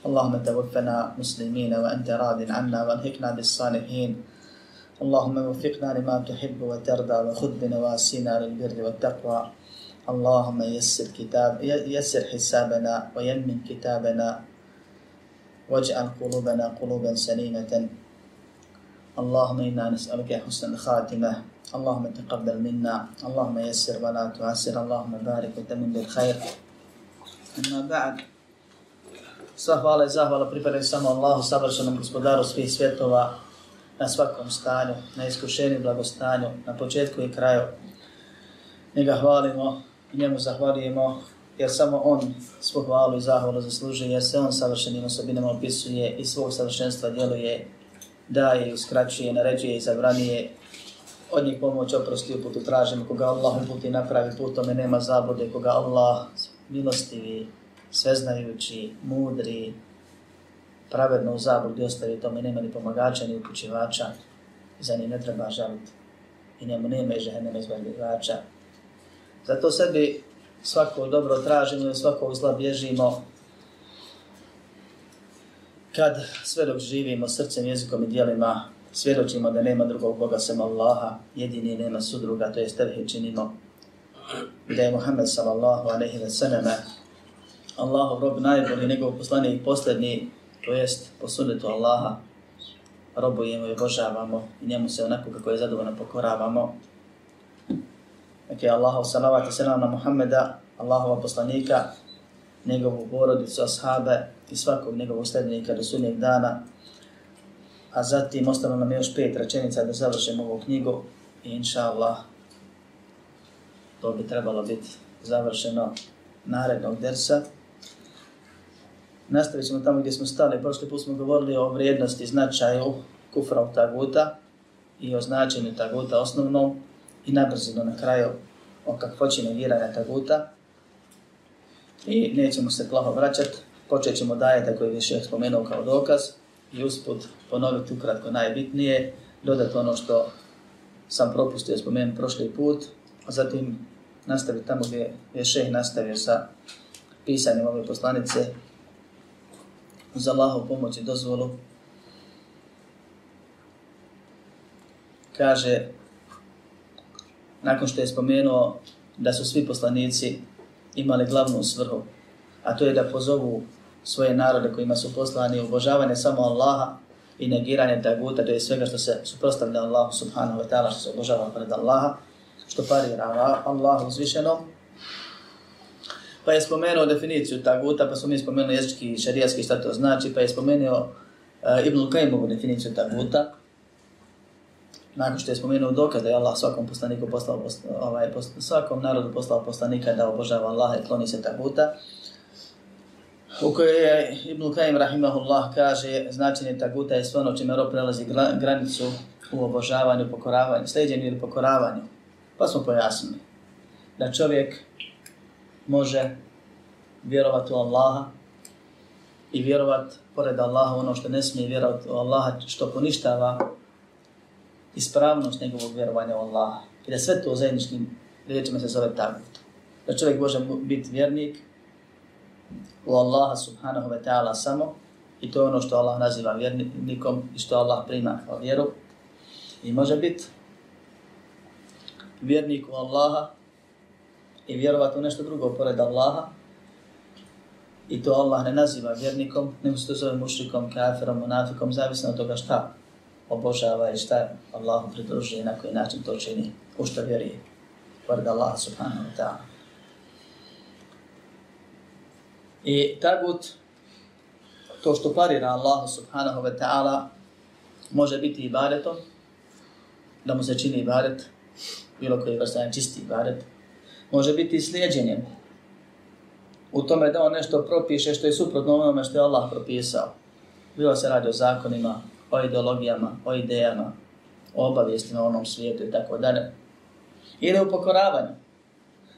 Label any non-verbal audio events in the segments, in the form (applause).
اللهم توفنا مسلمين وأنت راض عنا والحقنا بالصالحين. اللهم وفقنا لما تحب وترضى وخذ بنواسينا للبر والتقوى. اللهم يسر كتاب يسر حسابنا ويمن كتابنا. واجعل قلوبنا قلوبا سليمة. اللهم إنا نسألك حسن الخاتمة. اللهم تقبل منا. اللهم يسر ولا تعسر. اللهم بارك وتمن بالخير. أما بعد Sva hvala i zahvala pripadaju samo Allahu, savršenom gospodaru svih svjetova, na svakom stanju, na iskušenju i blagostanju, na početku i kraju. Njega hvalimo i njemu zahvalijemo, jer samo On svu hvalu i zahvalu zaslužuje, jer se On savršenim osobinama opisuje i svog savršenstva djeluje, daje i uskraćuje, naređuje i zabranije. Od njih pomoć oprosti uputu tražimo, koga Allah uputi napravi putome, nema zablude, koga Allah milostivi, sveznajući, mudri, pravedno u zabludi ostavi tome, nema ni pomagača ni upućivača, za njih ne treba žaliti i njemu nema i žene izbavljivača. Zato sebi svako dobro tražimo i svako zla bježimo. Kad sve dok živimo srcem, jezikom i dijelima svjedočimo da nema drugog Boga sem Allaha, jedini nema sudruga, to je tevhid činimo, da je Muhammed sallallahu wa sallam Allahov rob najbolji, njegov poslanik posljednji, to jest po sunnetu Allaha, robujemo i obožavamo i njemu se onako kako je zadovoljno pokoravamo. Dakle, Allahov salavat i salam na Muhammeda, Allahova poslanika, njegovu porodicu, ashabe i svakog njegovog sledbenika do sudnjeg dana. A zatim ostalo nam još pet rečenica da završimo ovu knjigu i inša Allah to bi trebalo biti završeno narednog dersa. Nastavit ćemo tamo gdje smo stali. Prošli put smo govorili o vrijednosti, značaju kufra taguta i o značenju taguta osnovnom i nabrzino na kraju o kakvoći negiranja taguta. I nećemo se plaho vraćati. Počet ćemo dajete koji je šeh spomenuo kao dokaz i usput ponoviti ukratko najbitnije, dodati ono što sam propustio spomenuti prošli put, a zatim nastaviti tamo gdje je šeh nastavio sa pisanjem ove poslanice uz Allahov pomoć i dozvolu. Kaže, nakon što je spomenuo da su svi poslanici imali glavnu svrhu, a to je da pozovu svoje narode kojima su poslani obožavanje samo Allaha i negiranje taguta, to je svega što se suprostavlja Allahu subhanahu wa ta'ala, što se obožava pred Allaha, što parira Allahu uzvišenom, pa je spomenuo definiciju taguta, pa smo mi spomenuli jezički i šarijatski šta to znači, pa je spomenuo uh, Ibn Qayyimovu definiciju taguta, nakon što je spomenuo dokaz da je Allah svakom poslaniku poslao, ovaj, post, svakom narodu poslao poslanika da obožava Allaha i kloni se taguta, u kojoj je Ibn Qayyim rahimahullah kaže značenje taguta je sve ono čime rob prelazi granicu u obožavanju, pokoravanju, sleđenju ili pokoravanju. Pa smo pojasnili da čovjek može vjerovati u Allaha i vjerovati pored Allaha ono što ne smije vjerovati u Allaha, što poništava ispravnost njegovog vjerovanja u Allaha. I da sve to zajedničkim riječima se zove tagut. Da čovjek može biti vjernik u Allaha subhanahu wa ta'ala samo i to je ono što Allah naziva vjernikom i što Allah prima kao vjeru. I može biti vjernik u Allaha i vjerovati u nešto drugo pored Allaha I to Allah ne naziva vjernikom, nego se to zove mušrikom, kafirom, munafikom, zavisno od toga šta obožava i šta Allahu pridružuje i na koji način to čini, u što vjeruje. Pored Allah subhanahu wa ta'ala. I tagut, to što parira Allah subhanahu wa ta'ala, može biti ibadetom, da mu se čini ibadet, bilo koji vrsta čisti ibadet, može biti i slijedjenjem, u tome da on nešto propiše što je suprotno onome što je Allah propisao. Bilo se radi o zakonima, o ideologijama, o idejama, o obavijestima o onom svijetu i tako dalje. Ili u pokoravanju.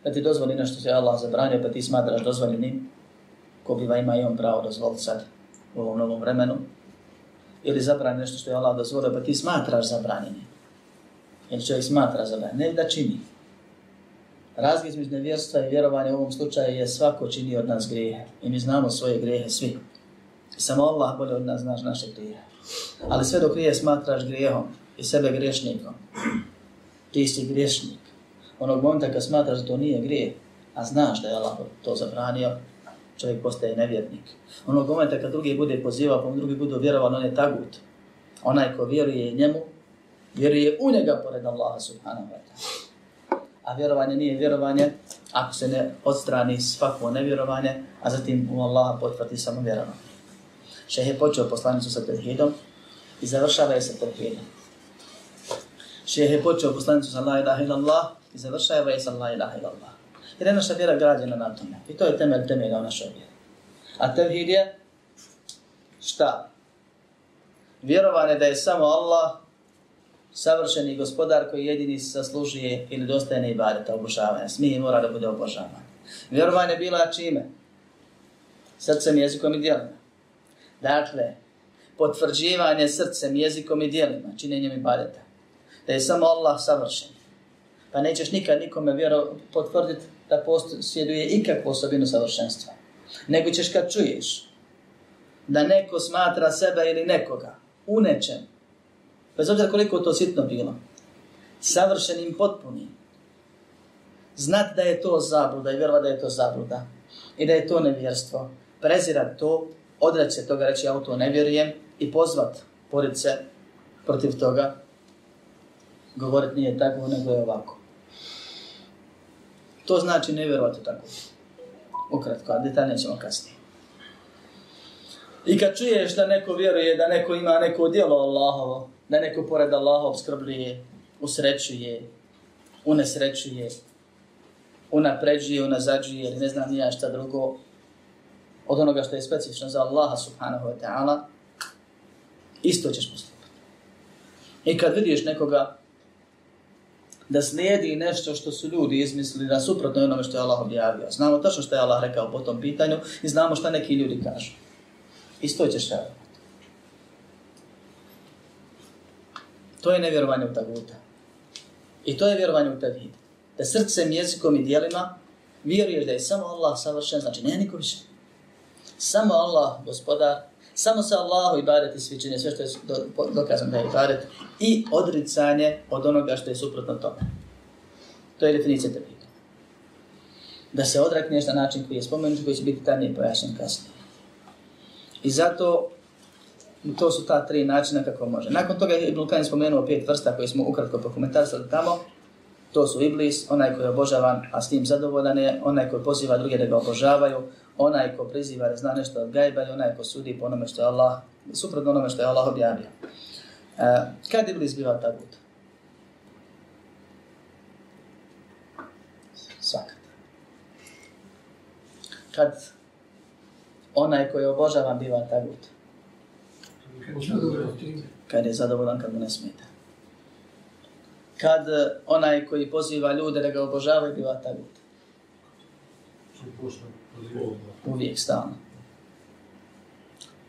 Da ti dozvoli nešto što je Allah zabranio, pa ti smatraš dozvoljenim, ko biva ima i on pravo dozvoliti sad u ovom novom vremenu. Ili zabrani nešto što je Allah dozvolio, pa ti smatraš zabranjenim. Ili čovjek smatra zabranjenim. Ne da čini. Razlika između nevjerstva i vjerovanja u ovom slučaju je svako čini od nas grijehe. I mi znamo svoje grijehe svi. Samo Allah bolje od nas znaš naše grijehe. Ali sve dok nije smatraš grijehom i sebe griješnikom, ti si griješnik. Onog momenta kad smatraš da to nije grijeh, a znaš da je Allah to zabranio, čovjek postaje nevjernik. Onog momenta kad drugi bude pozivao, pa drugi bude vjerovan, on je tagut. Onaj ko vjeruje njemu, vjeruje u njega pored Allaha subhanahu wa ta'ala a vjerovanje nije vjerovanje ako se ne odstrani svako nevjerovanje, a zatim u Allaha potvrdi samo vjerovanje. Šeh je počeo poslanicu sa tevhidom i završava je sa tevhidom. Šeh je počeo poslanicu sa la ilaha illallah i završava je sa la ilaha illallah. Jer je naša vjera građena na tome. I to je temelj temelja u našoj vjeri. A tevhid je šta? Vjerovanje da je samo Allah savršeni gospodar koji jedini zaslužuje ili dostajne ibadeta, obožavanja. Smije mora da bude obožavan. Vjerovanje bila čime? Srcem, jezikom i dijelima. Dakle, potvrđivanje srcem, jezikom i dijelima, činjenjem ibadeta. Da je samo Allah savršen. Pa nećeš nikad nikome vjero potvrditi da posjeduje ikakvu osobinu savršenstva. Nego ćeš kad čuješ da neko smatra sebe ili nekoga u nečem Bez obzira koliko to sitno bilo. Savršenim potpunim. Znat da je to zabluda i vjerova da je to zabluda. I da je to nevjerstvo. Prezirat to, odreći se toga, reći ja u to ne vjerujem i pozvat pored se protiv toga. Govorit nije tako, nego je ovako. To znači ne vjerovati tako. Ukratko, a detaljnije ćemo kasnije. I kad čuješ da neko vjeruje, da neko ima neko djelo Allahovo, da neko pored Allaha obskrbljuje, usrećuje, unesrećuje, unapređuje, unazađuje ili ne znam nija šta drugo od onoga što je specifično za Allaha subhanahu wa ta'ala, isto ćeš postupati. I kad vidiš nekoga da slijedi nešto što su ljudi izmislili da suprotno onome što je Allah objavio. Znamo tačno što je Allah rekao po tom pitanju i znamo šta neki ljudi kažu. Isto ćeš raditi. To je nevjerovanje u taguta. I to je vjerovanje u tevhid. Da srcem, jezikom i dijelima vjeruješ da je samo Allah savršen, znači nije niko više. Samo Allah, gospodar, samo se Allahu i bareti svi čine, sve što je do, dokazano da je baret, i odricanje od onoga što je suprotno tome. To je definicija tevhida. Da se odrekneš na način koji je spomenut, koji će biti tamnije pojašnjen kasnije. I zato I to su ta tri načina kako može. Nakon toga je Qayyim spomenuo pet vrsta koje smo ukratko prokomentarsali tamo. To su Iblis, onaj koji je obožavan, a s tim zadovoljan je, onaj koji poziva druge da ga obožavaju, onaj ko priziva da zna nešto od gajba i onaj ko sudi po onome što je Allah, suprotno onome što je Allah objavio. Uh, kad Iblis biva tagut? Svakat. Kad onaj koji je obožavan biva tagut? Kad je zadovoljan, kad mu ne smeta. Kad eh, onaj koji poziva ljude da ga obožavaju, biva tagut. Uvijek stalno.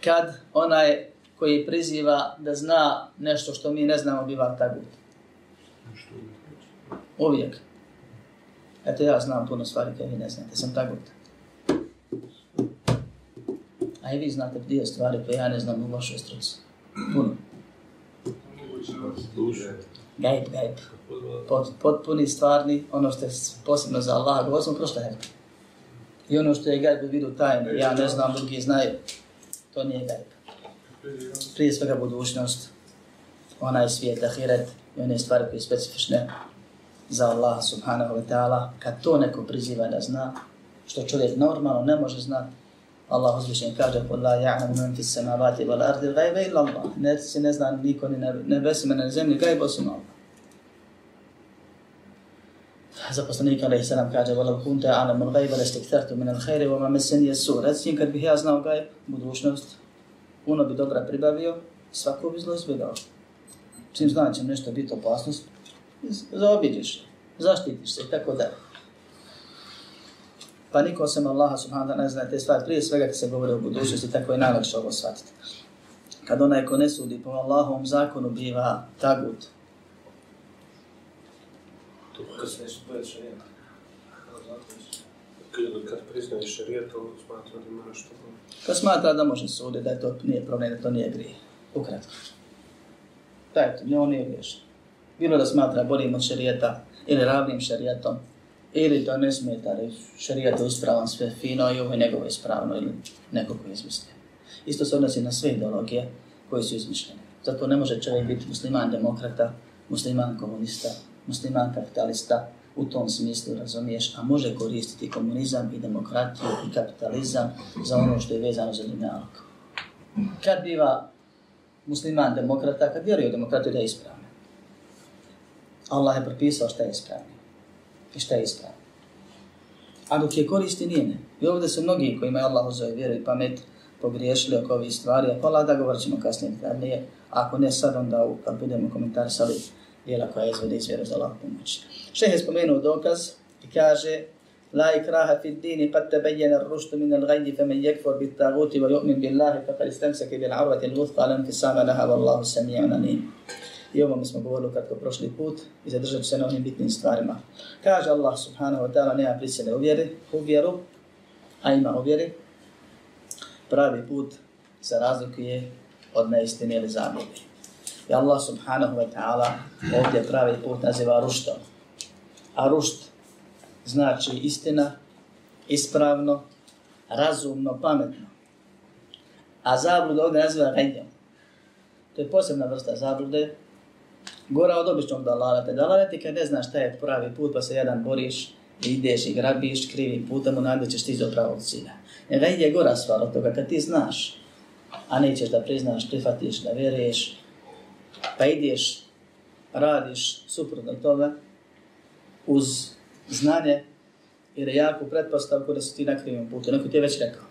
Kad onaj koji priziva da zna nešto što mi ne znamo, biva tagut. Uvijek. Eto ja znam puno stvari koje vi ne znate, sam tagut. A i vi znate dio stvari koje ja ne znam u vašoj struci. Puno. Gajb, gajb. Pot, potpuni, stvarni, ono što je posebno za Allah, govorio smo prošle hajde. I ono što je gajb u vidu tajne, ja ne znam, drugi znaju, to nije gajb. Prije svega budućnost, onaj svijet, ahiret i one stvari koje specifične za Allah subhanahu wa ta'ala. Kad to neko priziva da zna, što čovjek normalno ne može znati, Allah uzvišen kaže قل لا يعلم من في السماوات والأرض الغيب إلا الله ne se ne zna niko ni na nebesima ni na zemlji gajb osim Allah za poslanika alaihi salam kaže وَلَوْ كُنْتَ أَعْلَمُ الْغَيْبَ لَسْتِكْثَرْتُ مِنَ الْخَيْرِ وَمَا مَسَنِيَ السُّوء Recim kad bih ja znao gajb, budućnost, puno bi dobra pribavio, svako bi zlo izbjegao. Čim znam će nešto biti opasnost, zaobiđeš, zaštitiš se i tako dalje. Pa niko sem Allaha subhanahu wa ta'ala ne zna te stvari. Prije svega kad se govori o budućnosti, tako je najlakše ovo shvatiti. Kad onaj ko ne sudi po Allahovom zakonu biva tagut. Šarijet. Kad priznaje šarijet, on smatra da ima nešto. Kad smatra da može suditi, da je to nije problem, da to nije grije. Ukratko. Da je to, on nije griješan. Bilo da smatra boljim od šarijeta ili ravnim šarijetom, ili to ne smeta, šarijat je ispravan sve fino i ovo je njegovo ispravno ili neko ko je izmislio. Isto se odnosi na sve ideologije koje su izmišljene. Zato ne može čovjek biti musliman demokrata, musliman komunista, musliman kapitalista, u tom smislu razumiješ, a može koristiti komunizam i demokratiju i kapitalizam za ono što je vezano za dunjalog. Kad biva musliman demokrata, kad vjeruje u demokratiju da je ispravno. Allah je propisao šta je ispravno i šta je ispravno. A dok je koristi nije ne. I ovdje su mnogi koji imaju Allah uzove vjeru i pamet pogriješili oko ovih stvari, a hvala da govorit ćemo kasnije detaljnije. Ako ne sad, onda u, kad budemo komentarisali dijela koja izvode iz vjeru za Allah pomoć. Šeh je spomenuo dokaz i kaže La ikraha fi dini kad tebejene ruštu min al-gajdi fe men jekfor bit taguti wa yu'min billahi fa kad istemseke bil arvati l-vuthqa lam fisama laha wallahu sami'un alim. I ovo mi smo govorili kratko prošli put i zadržat se na ovim bitnim stvarima. Kaže Allah subhanahu wa ta'ala nema prisjene u vjeri, u vjeru, a ima u vjeri. Pravi put se razlikuje od neistine ili zablude. I Allah subhanahu wa ta'ala ovdje pravi put naziva ruštom. A rušt znači istina, ispravno, razumno, pametno. A zabluda ovdje naziva gajnjom. To je posebna vrsta zablude Gora od običnog dalalata. Dalalet je kad ne znaš šta je pravi put, pa se jedan boriš, ideš i grabiš krivi putem, onda ćeš ti do pravog cilja. Jer ide gora stvar od toga, kad ti znaš, a nećeš da priznaš, prihvatiš, da vjeruješ, pa ideš, radiš suprotno toga, uz znanje, jer je jako pretpostavku da su ti na krivom putu. Neko ti je već rekao.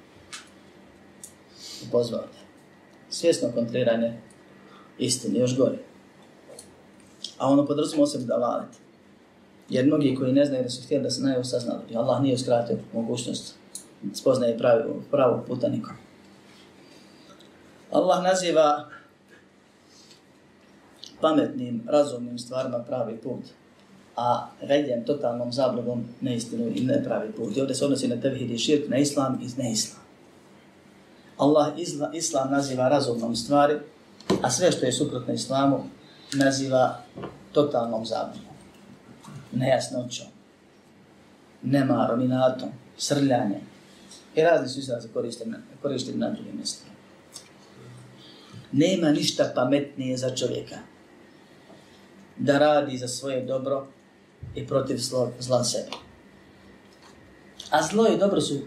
Pozvao te. Svjesno kontriranje istini, još gore a ono podrazumio sebi da lalete. Jer mnogi koji ne znaju da su htjeli da se najvo saznali, Allah nije uskratio mogućnost spoznaje pravi, pravog puta nikom. Allah naziva pametnim, razumnim stvarima pravi put, a redjem, totalnom zabludom, neistinu i nepravi put. I ovdje se odnosi na tevhid i širk, na islam i na islam. Allah isla, islam naziva razumnom stvari, a sve što je suprotno islamu naziva totalnom zabunom, nejasnoćom, nemarom, inatom, srljanjem. I razni su izrazi korišteni na drugim mjestima. Nema ništa pametnije za čovjeka da radi za svoje dobro i protiv zla sebe. A zlo i dobro su,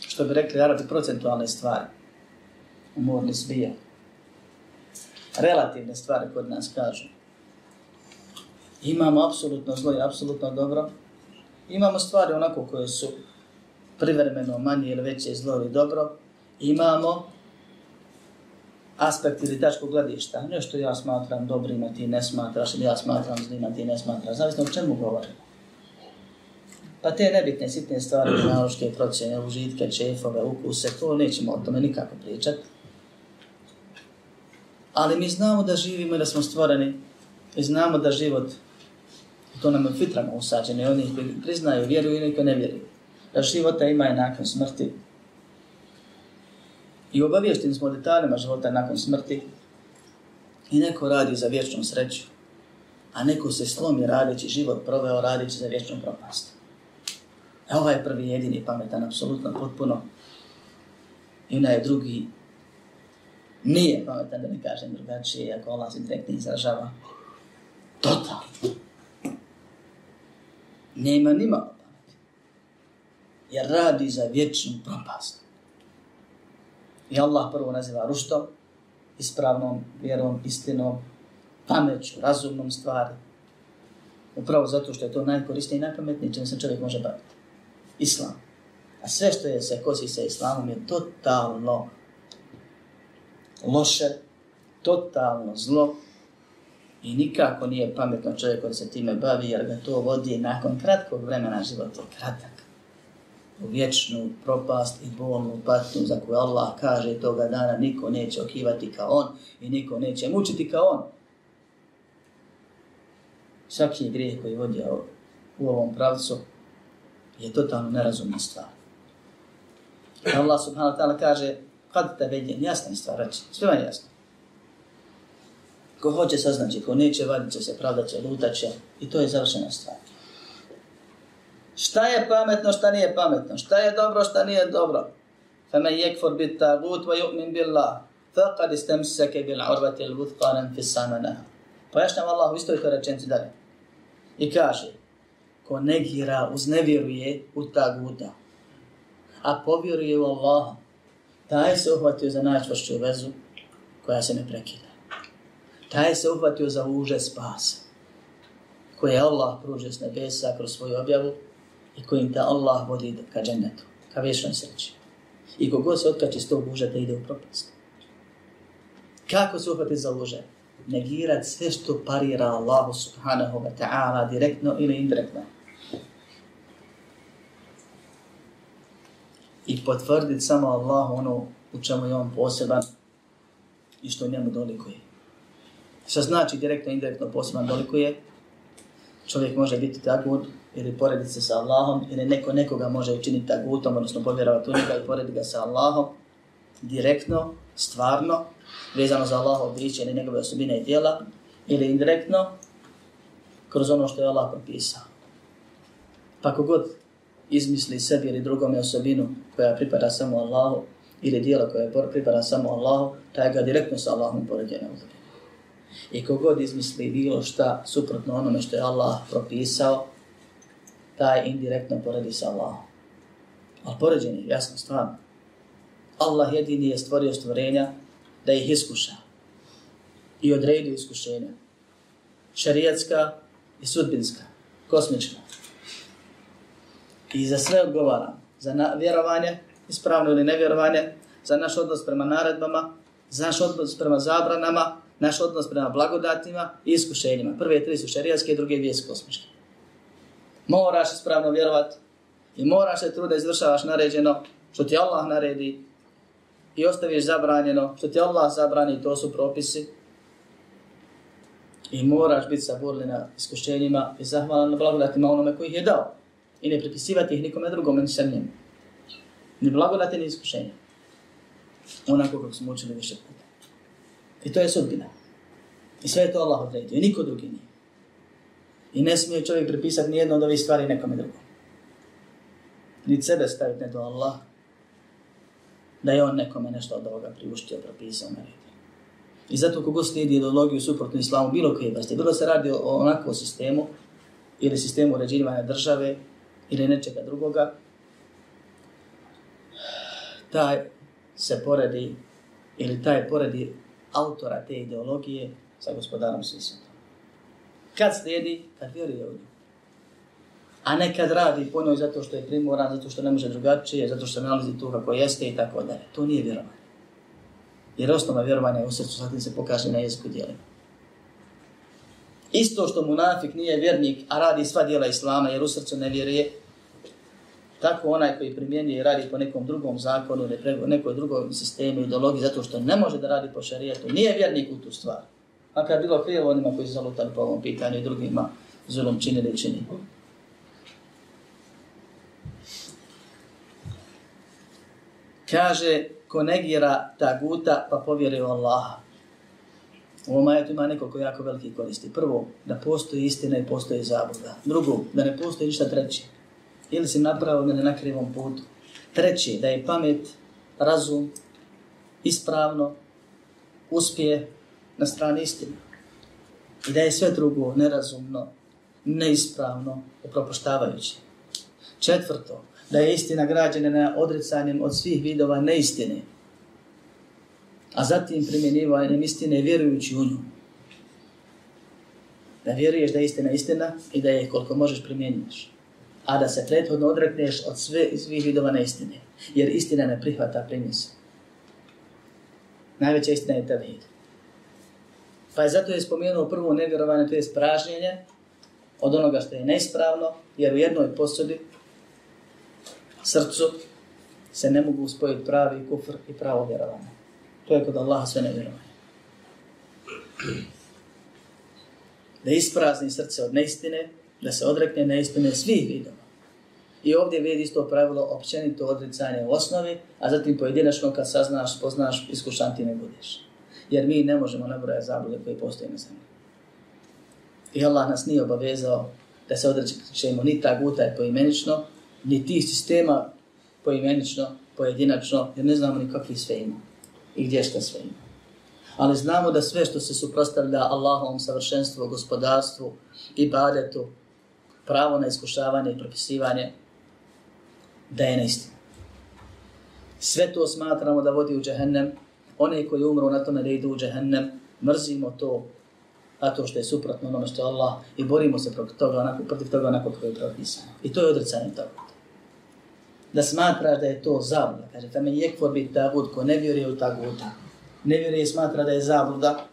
što bi rekli arabi, procentualne stvari. Umorni zbija. Relativne stvari kod nas kažu imamo apsolutno zlo i apsolutno dobro. Imamo stvari onako koje su privremeno manje ili veće zlo ili dobro. Imamo aspekt ili tačku gledišta. Nešto ja smatram dobrima, ti ne smatraš, ili ja smatram zlima, ti ne smatraš. Zavisno o čemu govorim. Pa te nebitne, sitne stvari, (clears throat) naloške procjene, užitke, čefove, ukuse, to nećemo o tome nikako pričati. Ali mi znamo da živimo i da smo stvoreni i znamo da život To nam je fitrama usađeno i oni koji priznaju, vjeruju i neki ne vjeruju. Da života ima i nakon smrti. I obavješteni smo detaljima života nakon smrti. I neko radi za vječnu sreću. A neko se slomi radići život proveo radići za vječnu propast. E ovaj prvi jedini pametan, apsolutno, potpuno. I onaj drugi nije pametan, da ne kažem drugačije, ako Allah se direktno izražava. Totalno. Nema nima pameti. Jer radi za vječnu propast. I Allah prvo naziva ruštom, ispravnom vjerom, istinom, pameću, razumnom stvari. Upravo zato što je to najkoristnije i najpametnije čim se čovjek može baviti. Islam. A sve što je se kosi sa islamom je totalno loše, totalno zlo i nikako nije pametno čovjek koji se time bavi jer ga to vodi nakon kratkog vremena života, kratak, u vječnu propast i bolnu patnju za koju Allah kaže toga dana niko neće okivati kao on i niko neće mučiti kao on. Svaki grijeh koji vodi u ovom pravcu je totalno nerazumna stvar. Allah subhanahu wa ta'ala kaže kad te vedjen, jasna stvar reći, sve vam je jasno. Ko hoće saznaći, ko neće, vadit će se, pravdat će, lutat će i to je završena stvar. Šta je pametno, šta nije pametno? Šta je dobro, šta nije dobro? فَمَنْ يَكْفُرْ بِالْتَاغُوتِ وَيُؤْمِنْ بِاللَّهِ فَقَدْ اسْتَمْسَكَ بِالْعُرْوَةِ الْوُثْقَانًا فِي السَّامَنَهَا Pojašnjam Allah u istoj toj rečenci dalje. I kaže, ko negira, uznevjeruje u taguta, a povjeruje u Allaha, taj se uhvatio za najčvršću vezu koja se ne prekida. Taj se uhvatio za uže spasa koje Allah pružio s nebesa kroz svoju objavu i kojim te Allah vodi ka džennetu, ka vječnoj sreći. I kogod se otkači s tog užeta ide u propast. Kako se uhvati za uže? Negirat sve što parira Allahu subhanahu wa ta'ala direktno ili indirektno. Potvrditi samo Allahu ono u čemu je on poseban i što njemu dolikuje. Što znači direktno i indirektno poseban dolikuje? Čovjek može biti tagut ili porediti se sa Allahom ili neko nekoga može učiniti tagutom, odnosno povjerovati u njega i porediti ga sa Allahom direktno, stvarno, vezano za Allahov biće ili njegove osobine i djela, ili indirektno, kroz ono što je Allah propisao. Pa kogod izmisli sebi ili drugome osobinu koja pripada samo Allahu, ili dijelo koje pripada samo Allahu, taj ga direktno sa Allahom poređenja uzeli. I kogod izmisli bilo šta suprotno onome što je Allah propisao, taj indirektno poredi sa Allahom. Ali poređenje je jasno stvarno. Allah jedini je stvorio stvorenja da ih iskuša i odredio iskušenja. Šarijatska i sudbinska, kosmička. I za sve odgovara. Za vjerovanje, ispravno ili nevjerovanje, za naš odnos prema naredbama, za naš odnos prema zabranama, naš odnos prema blagodatima i iskušenjima. Prve tri su šarijatske, druge dvije su kosmičke. Moraš ispravno vjerovat i moraš se truda izvršavaš naređeno što ti Allah naredi i ostaviš zabranjeno što ti Allah zabrani, to su propisi. I moraš biti saburli na iskušenjima i zahvalan na blagodatima onome koji ih je dao. I ne pripisivati ih nikome drugome ni njemu. Ni blagodati ni iskušenja. Onako kako smo učili više puta. I to je sudbina. I sve je to Allah odredio. I niko drugi nije. I ne smije čovjek pripisati nijedno od ovih stvari nekome drugom. Ni sebe staviti ne do Allah. Da je on nekome nešto od ovoga priuštio, propisao, naredio. I zato kogo slijedi ideologiju suprotnu islamu, bilo koje vrste, bilo se radi o onakvom sistemu, ili sistemu uređivanja države, ili nečega drugoga, taj se poredi, ili taj poredi autora te ideologije sa gospodarom svih Kad slijedi? Kad vjeruje u nju. A ne kad radi po njoj zato što je primoran, zato što ne može drugačije, zato što ne nalazi tu kako jeste i tako dalje. To nije vjerovanje. Jer osnova vjerovanja je u srcu, sad se pokaže na jeziku djelima. Isto što munafik nije vjernik, a radi sva dijela Islama jer u srcu ne vjeruje, tako onaj koji primjenjuje i radi po nekom drugom zakonu nekoj drugom sistemu, ideologiji, zato što ne može da radi po šarijetu, nije vjernik u tu stvar. Makar je bilo krivo onima koji su zalutali po ovom pitanju i drugima zulom činili čini. Kaže, ko negira taguta, pa povjeruje u Allaha. U ovom ajetu ima nekoliko jako veliki koristi. Prvo, da postoji istina i postoji zabuda. Drugo, da ne postoji ništa treće ili si napravio mene na krivom putu. Treći, da je pamet, razum, ispravno, uspije na strani istine. I da je sve drugo nerazumno, neispravno, upropoštavajuće. Četvrto, da je istina građena na odrecanjem od svih vidova neistine, a zatim primjenjivanjem istine vjerujući u nju. Da vjeruješ da je istina istina i da je koliko možeš primjenjuješ. A da se prethodno odrekneš od sve, svih vidova neistine. Jer istina ne prihvata primjesu. Najveća istina je tevhid. Pa je zato je spomenuo prvo nevjerovanje, to je spražnjenje od onoga što je neispravno, jer u jednoj posudi srcu se ne mogu spojiti pravi kufr i pravo vjerovanje. To je kod Allaha sve nevjerovanje. Da isprazni srce od neistine, da se odrekne neistine svih vidova. I ovdje vidi isto pravilo općenito odricanje u osnovi, a zatim pojedinačno kad saznaš, spoznaš, iskušan ti ne budeš. Jer mi ne možemo nabrojati zablude koje postoje na zemlji. I Allah nas nije obavezao da se odrećemo ni ta guta je poimenično, ni tih sistema poimenično, pojedinačno, jer ne znamo ni kakvi sve ima i gdje što sve ima. Ali znamo da sve što se suprostavlja Allahovom savršenstvu, gospodarstvu, ibadetu, pravo na iskušavanje i propisivanje, da je neistina. Sve to smatramo da vodi u džehennem, one koji umru na tome da idu u džehennem, mrzimo to, a to što je suprotno onome što je Allah i borimo se protiv toga onako, protiv toga onako kako je propisano. I to je odricanje toga. Da smatraš da je to zabluda. Kaže, tamo je kvor biti tagud ko ne vjeruje u taguta. Ne vjeruje i smatra da je zabluda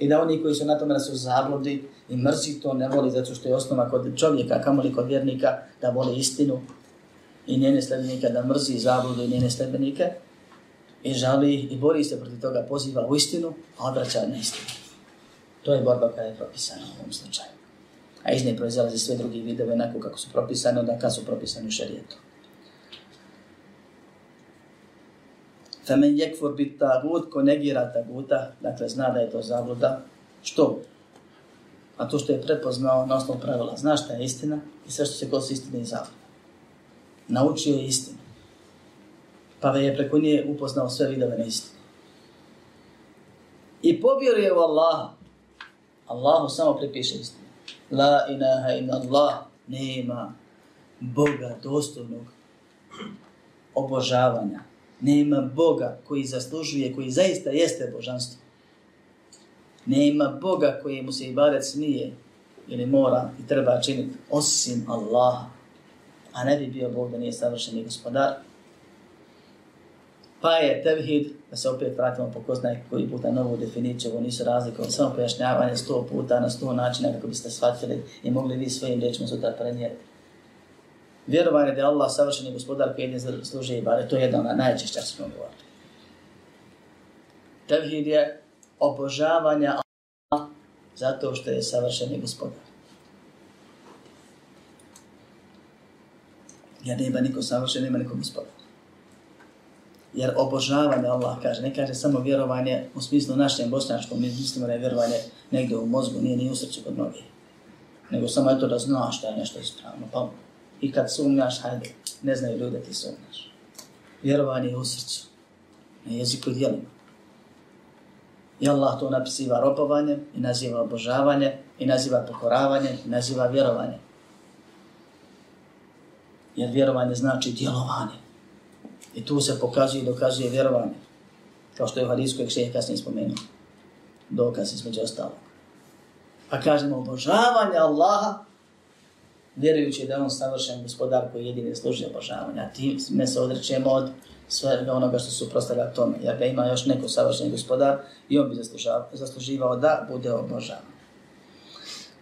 i da oni koji su na tome da su zabludi i mrzi to ne voli zato što je osnova kod čovjeka, kamoli kod vjernika, da voli istinu i njene sljedbenike, da mrzi zabludu i njene sljedbenike i žali i bori se protiv toga, poziva u istinu, a odvraća na istinu. To je borba koja je propisana u ovom slučaju. A iz nje proizelaze sve drugi vidove onako kako su propisane, onda kad su propisani u šarijetu. Femen jekfur bit tagut, ko negira taguta, dakle zna da je to zabluda. Što? A to što je prepoznao na osnovu pravila. Zna šta je istina i sve što se kosi istine i zabluda. Naučio je istinu. Pa je preko nje upoznao sve vidove na istinu. I povjeruje u Allaha. Allahu samo prepiše istinu. La ilaha ina Allah. Nema Boga dostojnog obožavanja. Nema Boga koji zaslužuje, koji zaista jeste božanstvo. Nema Boga koji mu se ibadet smije ili mora i treba činiti osim Allaha. A ne bi bio Bog da nije savršeni gospodar. Pa je tevhid, da se opet vratimo po ko zna koji puta novu definiciju, ovo nisu razlike, samo pojašnjavanje sto puta na sto načina kako biste shvatili i mogli vi svojim rečima sutra prenijeti. Vjerovanje da je Allah savršeni gospodar koji jedin služi i bare, to je jedna od najčešća smo govorili. Tevhid je obožavanje Allah zato što je savršeni gospodar. Jer nema niko savršen, nema niko gospodar. Jer obožavanje Allah kaže, ne kaže samo vjerovanje u smislu našem bosančkom, mi mislimo da je vjerovanje negdje u mozgu, nije ni u srcu kod mnogih. Nego samo je to da znaš da je nešto ispravno. Pa i kad sumnjaš, hajde, ne znaju ljudi da ti sumnjaš. Vjerovanje je u srcu, na jeziku i dijelima. I Allah to napisiva robovanje, i naziva obožavanje, i naziva pokoravanje, i naziva vjerovanje. Jer vjerovanje znači djelovanje. I tu se pokazuje i dokazuje vjerovanje. Kao što je u hadijskoj kšeje kasnije spomenuo. Dokaz između ostalog. Pa kažemo obožavanje Allaha vjerujući da je on savršen gospodar koji jedini služi obožavanja. Ne se odrećemo od svega onoga što su prostavlja tome. Jer da ima još neko savršen gospodar i on bi zasluživao da bude obožavan.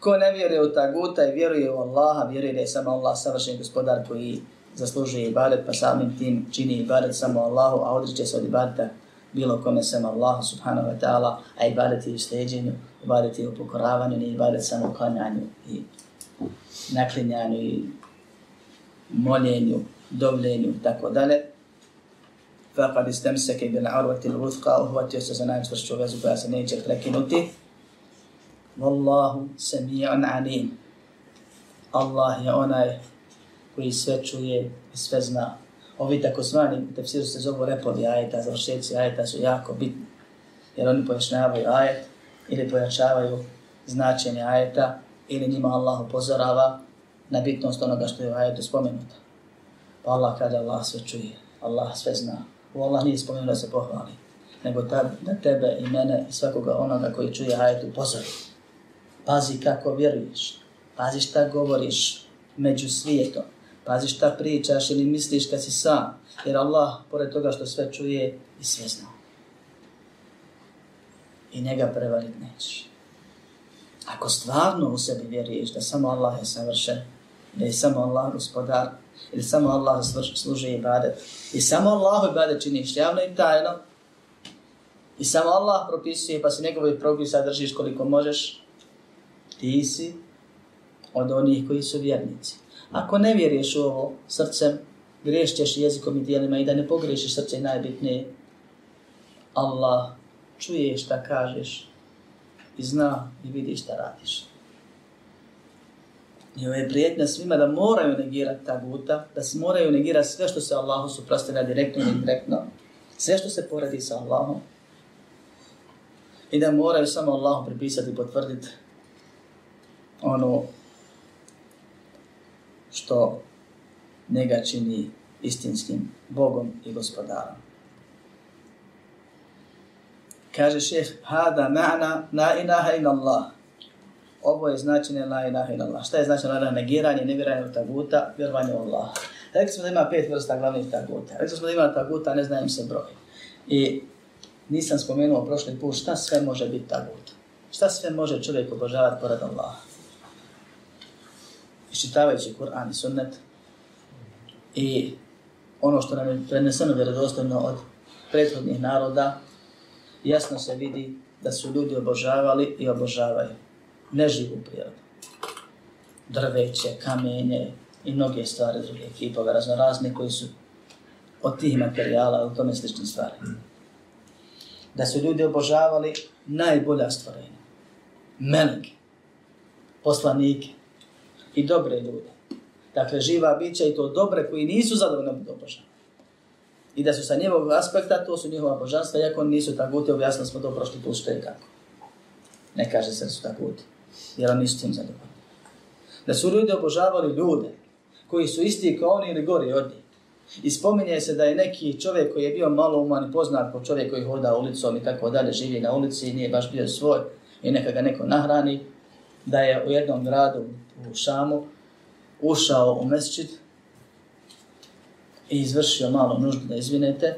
Ko ne vjeruje u taguta i vjeruje u Allaha, vjeruje da je samo Allah savršen gospodar koji zaslužuje ibadet, pa samim tim čini ibadet samo Allahu, a odriče se od ibadeta bilo kome samo Allahu subhanahu wa ta'ala, a ibadet je u steđenju, ibadet je u pokoravanju, nije ibadet samo klanjanju i naklinjanju i moljenju, dovljenju tako dalje. Faqad istamsaka bil arwati al-wuthqa, uhvatio se za najčvršću vezu koja se neće prekinuti. Wallahu sami'un alim. Allah je onaj koji sve čuje i sve zna. Ovi takozvani tefsiri se zovu repovi ajeta, završetci ajeta su jako bitni, jer oni pojašnjavaju ajet ili pojačavaju značenje ajeta ili njima Allah upozorava na bitnost onoga što je u ajetu spomenuto. Pa Allah kaže Allah sve čuje, Allah sve zna. U Allah nije spomenuo da se pohvali, nego da tebe i mene i svakoga onoga koji čuje ajetu upozori. Pazi kako vjeruješ, pazi šta govoriš među svijetom, pazi šta pričaš ili misliš kad si sam, jer Allah, pored toga što sve čuje, i sve zna. I njega prevarit nećeš. Ako stvarno u sebi vjeruješ da samo Allah je savršen, da je samo Allah gospodar, ili samo Allah služi ibadet, i samo Allah ibadet činiš javno i tajno, i samo Allah propisuje, pa se njegove propisa držiš koliko možeš, ti si od onih koji su vjernici. Ako ne vjeruješ u ovo srcem, griješćeš jezikom i dijelima i da ne pogrešiš srce najbitnije, Allah čuje šta kažeš i zna i vidi šta radiš. I ovo je prijetnja svima da moraju negirati ta guta, da se moraju negirati sve što se Allahu suprostavlja direktno i indirektno, sve što se poredi sa Allahom, i da moraju samo Allahu pripisati i potvrditi ono što njega čini istinskim Bogom i gospodarom. Kaže šeh, hada ma'na la ilaha ila Allah. Ovo je značenje la ilaha ila Allah. Šta je značenje la? Negiranje, nevjeranje u taguta, vjerovanje u Allah. Rekli smo da ima pet vrsta glavnih taguta. Rekli smo da ima taguta, ne znajem se broj. I nisam spomenuo prošli put šta sve može biti tagut. Šta sve može čovjek obožavati pored Allaha. Iščitavajući Kur'an i sunnet i ono što nam je preneseno vjerodostojno od prethodnih naroda, jasno se vidi da su ljudi obožavali i obožavaju neživu prirodu. Drveće, kamenje i mnoge stvari druge ekipove raznorazne koji su od tih materijala u tome slične stvari. Da su ljudi obožavali najbolja stvorenja. Meleke, poslanike i dobre ljude. Dakle, živa bića i to dobre koji nisu zadovoljni obožavaju i da su sa njegovog aspekta, to su njihova božanstva, iako nisu taguti, objasnili smo to prošli put što je kako. Ne kaže se da su taguti, jer oni nisu tim zadovoljni. Da su ljudi obožavali ljude koji su isti kao oni ili gori od njih. I spominje se da je neki čovjek koji je bio malo uman i poznat po čovjek koji hoda ulicom i tako dalje, živi na ulici i nije baš bio svoj i neka ga neko nahrani, da je u jednom gradu u Šamu ušao u mesčit i izvršio malo nuždu da izvinete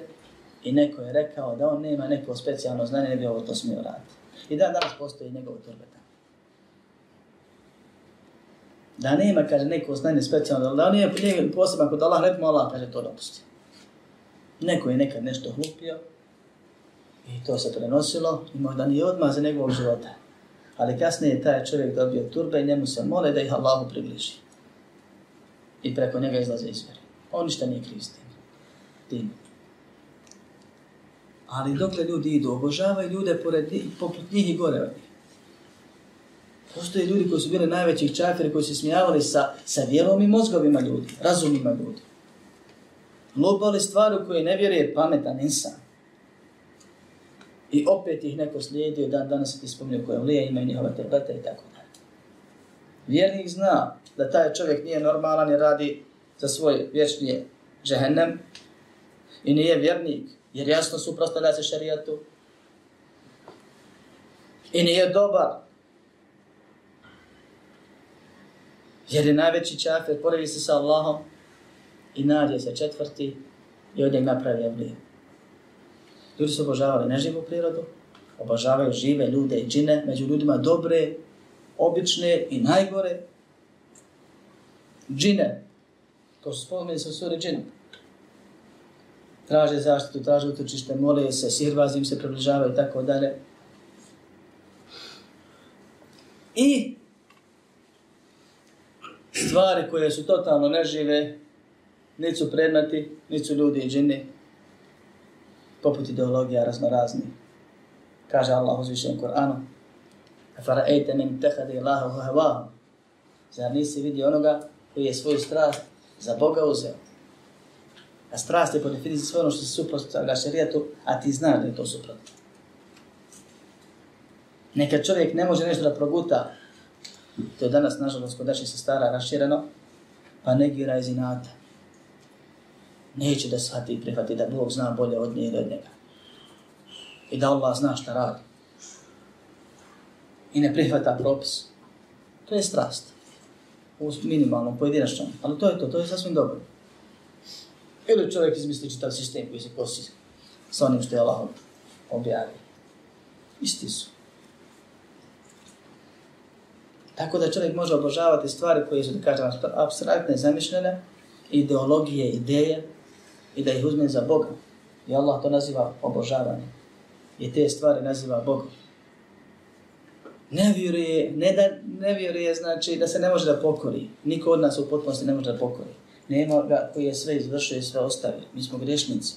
i neko je rekao da on nema neko specijalno znanje, ne bi ovo to smio raditi. I da danas postoji njegov turbeta. Da nema, kaže, neko znanje specijalno, da on nije poseban kod Allah, ne Allah, kaže, to dopusti. Neko je nekad nešto hlupio i to se prenosilo i možda nije odmah za njegovog života. Ali kasnije je taj čovjek dobio turbe i njemu se mole da ih Allahu približi. I preko njega izlaze izvjeri. On ništa nije kriv s tim. Ali dokle ljudi idu, obožavaju ljude pored njih, poput njih i gore od njih. Postoje ljudi koji su bili najveći čafiri, koji su smijavali sa, sa vjerom i mozgovima ljudi, razumima ljudi. Lupali stvari u koje ne vjeruje pametan insan. I opet ih neko slijedio, dan danas ti spominio koje lije, imaju njihova tableta i tako dalje. Vjernik zna da taj čovjek nije normalan i radi za svoj vječni džehennem i nije vjernik, jer jasno suprostavlja se šarijatu i nije dobar, jer je najveći čafir, porevi se sa Allahom i nađe se četvrti i od njeg napravi evlije. Ljudi su obožavali neživu prirodu, obožavaju žive ljude i džine, među ljudima dobre, obične i najgore. Džine, To su spomeni sa džinu. Traže zaštitu, traže utočište, mole se, sirvazi im se približavaju i tako dalje. I stvari koje su totalno nežive, niti su predmeti, niti su ljudi i džini, poput ideologija raznorazni. Kaže Allah u zvišenom Koranu, Fara ejte min tehadi Allahu. Zar nisi vidio onoga koji je svoju strast Za Boga uzeo. A strast je po definiciji sve ono što se suprotstavlja šarijetu, a ti znaš da je to suprotno. Neka čovjek ne može nešto da proguta, to je danas, nažalost, kod naših sestara rašireno, pa negira iz inata. Neće da shvati i prihvati da Bog zna bolje od nje ili od njega. I da Allah zna šta radi. I ne prihvata propis. To je strast. U minimalnom, pojedinačnom. Ali to je to, to je sasvim dobro. Ili čovjek izmisli čitav sistem koji se kosi sa onim što je Allah objavio. Isti su. Tako da čovjek može obožavati stvari koje su, da kažem, abstraktne, zamišljene, ideologije, ideje, i da ih uzme za Boga. I Allah to naziva obožavanje. I te stvari naziva Bogom. Ne vjeruje, ne da ne vjeruje znači da se ne može da pokori. Niko od nas u potpunosti ne može da pokori. Nema ga koji je sve izvršio i sve ostavio. Mi smo grešnici.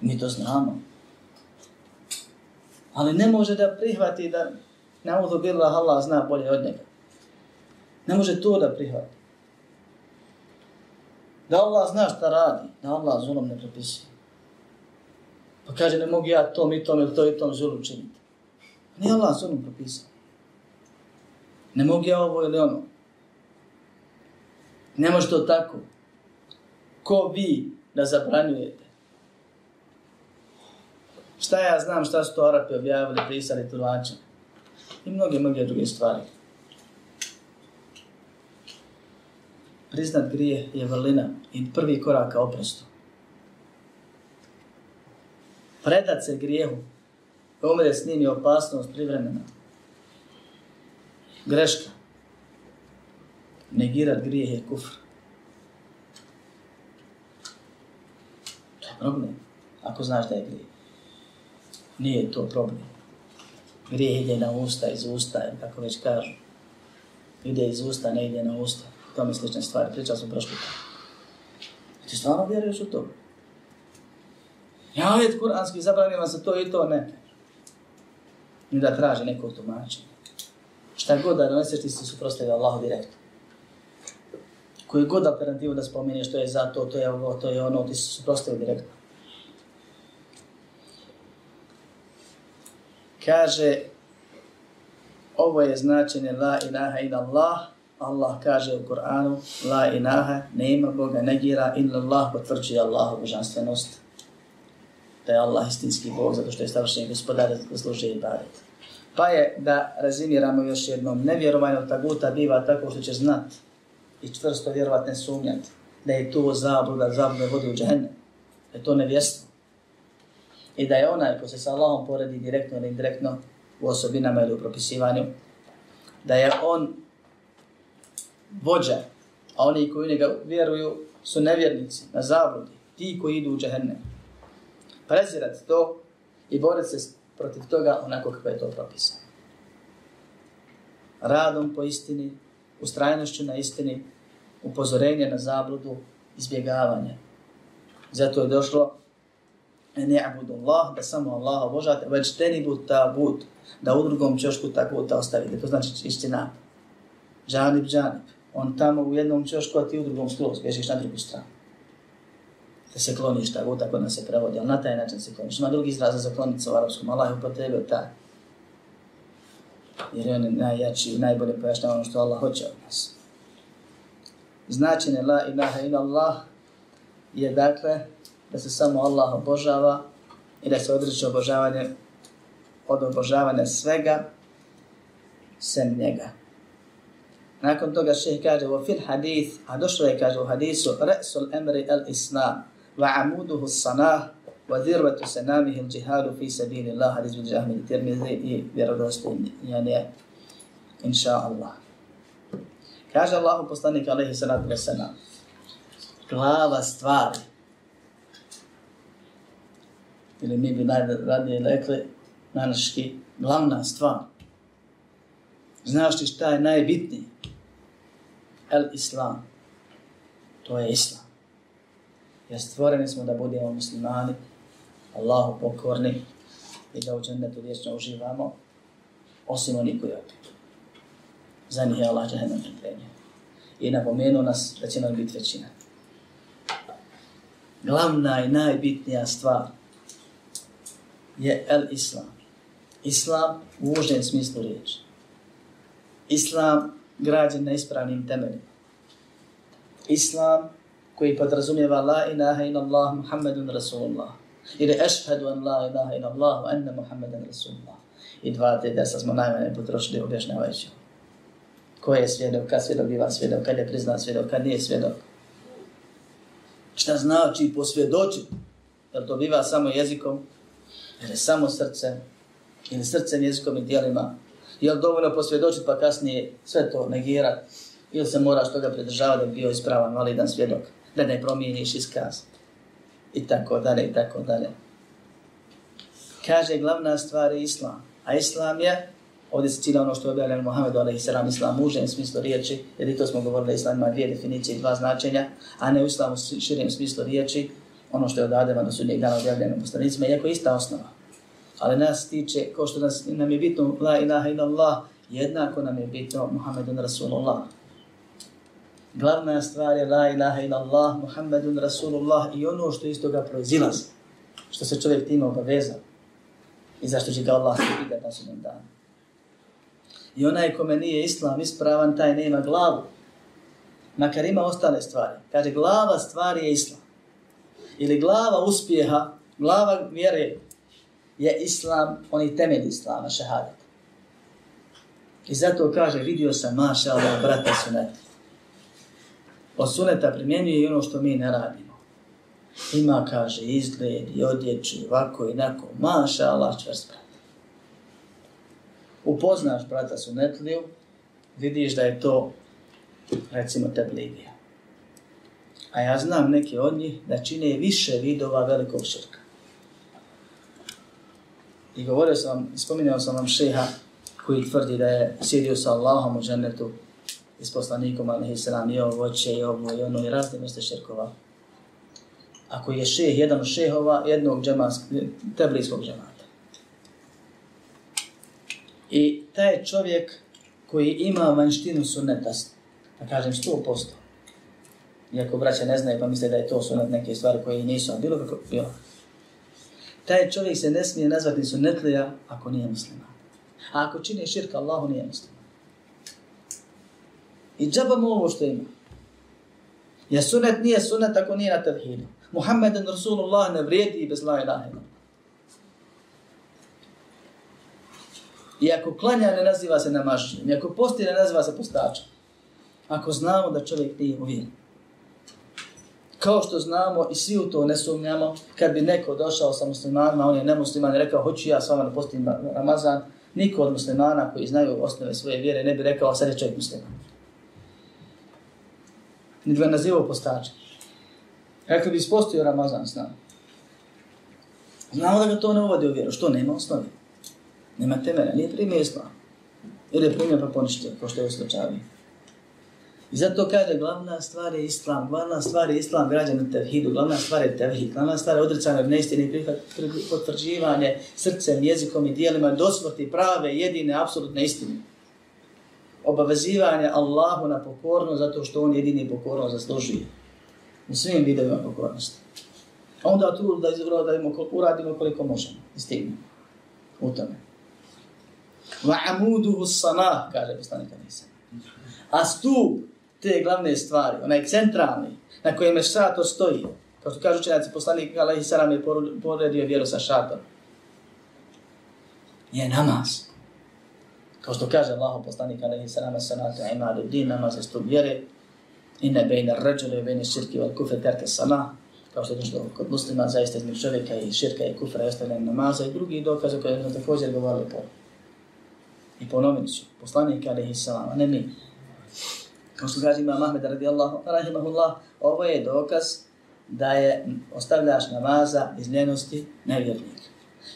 Mi to znamo. Ali ne može da prihvati da na udu bila Allah zna bolje od njega. Ne može to da prihvati. Da Allah zna šta radi, da Allah zulom ne propisuje. Pa kaže, ne mogu ja tom i tom ili to i tom zulom činiti. Nije Allah zulom propisao. Ne mogu ja ovo ili ono. Ne može to tako. Ko vi da zabranjujete? Šta ja znam šta su to Arapi objavili, prisali, tuvača. I mnoge, mnoge druge stvari. Priznat grije je vrlina i prvi korak ka oprostu. Predat se grijehu, umre s njim je opasnost privremena. Greška. Negirat grijeh je kufr. To je problem, ako znaš da je grijeh. Nije to problem. Grijeh ide na usta, iz usta, kako već kažu. Ide iz usta, ne ide na usta tome slične stvari. Pričao sam prošli Ti stvarno vjeruješ u to? Ja kuranski zabranio se to i to ne. Ni da traži neko tumačenje. Šta god da doneseš ti se suprostavio Allahu direktno. Koji god alternativu da spominješ, što je za to, to je ovo, to je ono, ti se suprostavio direktno. Kaže, ovo je značenje la ilaha ila Allah, Allah kaže u Kur'anu, la ilaha, nema Boga, negira, illa Allah, potvrđuje Allahu božanstvenost. Da je Allah istinski Bog, zato što je stavršenje gospodar, zasluže i badet. Pa je da razimiramo još jednom, nevjerovanje taguta biva tako što će znat i čvrsto vjerovat ne sumnjati da je to zabluda, zabluda vodi u džahenne, da je to nevjestvo. I da je onaj ko se sa Allahom poredi direktno ili indirektno u osobinama ili u propisivanju, da je on vođa, a oni koji njega vjeruju su nevjernici, na zabludi, ti koji idu u džahennem. Prezirat to i borit se protiv toga onako kako je to propisano. Radom po istini, ustrajnošću na istini, upozorenje na zabludu, izbjegavanje. Zato je došlo ne abudu Allah, da samo Allah obožate, već teni bud ta bud, da u drugom čošku tako ta ostavite. To znači istina. Džanib, džanib on tamo u jednom čošku, a ti u drugom skroz, bježiš na drugu stranu. Se kloniš tako, tako da se prevodi, ali na taj način se kloniš. Ima drugi izraz za klonicu u arabskom, Allah je upotrebio taj. Jer je on najjači i najbolje pojašnjava ono što Allah hoće od nas. Značenje la ilaha ila Allah je dakle da se samo Allah obožava i da se odreće obožavanje od obožavanja svega sem njega. Nakon toga šeh kaže u fil hadith, a došlo je kaže u hadisu, re'sul emri al islam, wa amuduhu sanah, wa zirvatu sanamihi al džihadu fi sabili Allah, hadis bil džahmi tirmizi i vjerodostojni, yani, inša Allah. Kaže Allahu poslanik alaihi salatu wa salam, glava stvari, ili mi bi najradije rekli, na naški, glavna stvar. Znaš li šta je najbitnije? el islam. To je islam. Jer stvoreni smo da budemo muslimani, Allahu pokorni i da u džennetu vječno uživamo, osim oni koji opet. Za njih je Allah džahennem pripremio. I napomenuo nas da će nam biti većina. glavna i najbitnija stvar je el islam. Islam u užem smislu riječi. Islam građen na ispravnim temeljima. Islam koji podrazumijeva la ilaha ila Allah Muhammedun Rasulullah. Ili ešhedu an la ilaha ila Allah anna Muhammeden Rasulullah. I dva te desa smo najmanje potrošili objašnjavajući. Ko je svjedok, kad svjedok biva svjedok, kad je priznan svjedok, kad nije svjedok. Šta znači posvjedočiti? Jel to biva samo jezikom? Ili samo srce? Ili srcem, jezikom i dijelima? Jel dovoljno posvjedočiti pa kasnije sve to negirati? Ili se moraš toga pridržavati da bi bio ispravan, validan svjedok? Da ne promijeniš iskaz? I tako dalje, i tako dalje. Kaže, glavna stvar je islam. A islam je Ovdje se cilja ono što je objavljeno Muhammedu a.s. islam mužem smislu riječi, jer i to smo govorili, islam ima dvije definicije i dva značenja, a ne u islamu širijem smislu riječi, ono što je od Adema do sudnjeg dana objavljeno poslanicima, iako je ista osnova. Ali nas tiče, kao što nas, nam je bitno la ilaha ila Allah, jednako nam je bitno Muhammedun Rasulullah. Glavna stvar je la ilaha ila Allah, Muhammedun Rasulullah i ono što iz toga proizilazi, što se čovjek time obaveza i zašto će ga Allah pitati na sudnjem danu. I onaj kome nije islam ispravan, taj nema glavu. Makar ima ostale stvari. Kaže, glava stvari je islam. Ili glava uspjeha, glava vjere je islam, oni temelj islama, šehadet. I zato kaže, vidio sam, maša Allah, brata suneta. Od suneta primjenjuje i ono što mi ne radimo. Ima, kaže, izgled i odjeću, ovako i nako. Maša Allah, čvrst upoznaš brata Sunetliju, vidiš da je to, recimo, tabligija. A ja znam neke od njih da čine više vidova velikog širka. I govorio sam spominjao sam vam šeha koji tvrdi da je sjedio sa Allahom u džennetu i s poslanikom, ali nam i ovo će i ovo i ono i razne mjeste širkova. Ako je šeh, jedan od šehova, jednog džemansk, teblijskog džemana. I taj čovjek koji ima vanštinu sunneta, da kažem 100%, iako braća ne znaju pa misle da je to sunnet neke stvari koje nisu, bilo kako bilo. Taj čovjek se ne smije nazvati sunnetlija ako nije muslima. A ako čini širka, Allahu nije muslima. I džaba mu ovo što ima. Ja sunnet nije sunnet ako nije na tevhidu. Muhammeden Rasulullah ne vrijedi bez la ilaha ila. I ako klanja ne naziva se namažnjim, i ako posti ne naziva se postačom. Ako znamo da čovjek nije uvijek. Kao što znamo i svi u to ne sumnjamo, kad bi neko došao sa muslimanima, on je nemusliman i rekao, hoću ja s vama da postim Ramazan, niko od muslimana koji znaju osnove svoje vjere ne bi rekao, sad je čovjek musliman. Ni ga nazivao postačem. Rekli bi ispostio Ramazan s nama. Znamo da ga to ne uvodi u vjeru. Što? Nema osnovi. Nema temena, nije primio islam. Ili je primio pa poništio, ko što je u. I zato kaže, glavna stvar je islam, glavna stvar je islam građan u tevhidu, glavna stvar je tevhid, glavna stvar je odricanje od neistine potvrđivanje srcem, jezikom i dijelima do smrti prave, jedine, apsolutne istine. Obavezivanje Allahu na pokornost zato što on jedini pokorno zaslužuje. U svim vidovima pokornosti. Onda tu da izgledamo, uradimo koliko možemo. I stignemo. U tome. Va amuduhu sama, kaže poslanik Anisa. A stup te glavne stvari, onaj centralni, na kojem je šator stoji, kao što kažu učenjaci, poslanik Alaihi Salam je poredio vjeru sa šatorom, je namaz. Kao što kaže Allah, poslanik Alaihi Salam, sanatu imadu din, namaz je stup vjere, inne bejne ređule, bejne širki, val kufe terke sama, kao što je došlo kod muslima, zaista između čovjeka i širka i kufra i ostavljanje namaza i drugi dokaze koje smo također govorili po I ponovit ću, poslanik alaihi a ne mi. Kao što kaže imam Ahmed radijallahu, rahimahullah, ovo je dokaz da je ostavljaš namaza iz ljenosti nevjernik.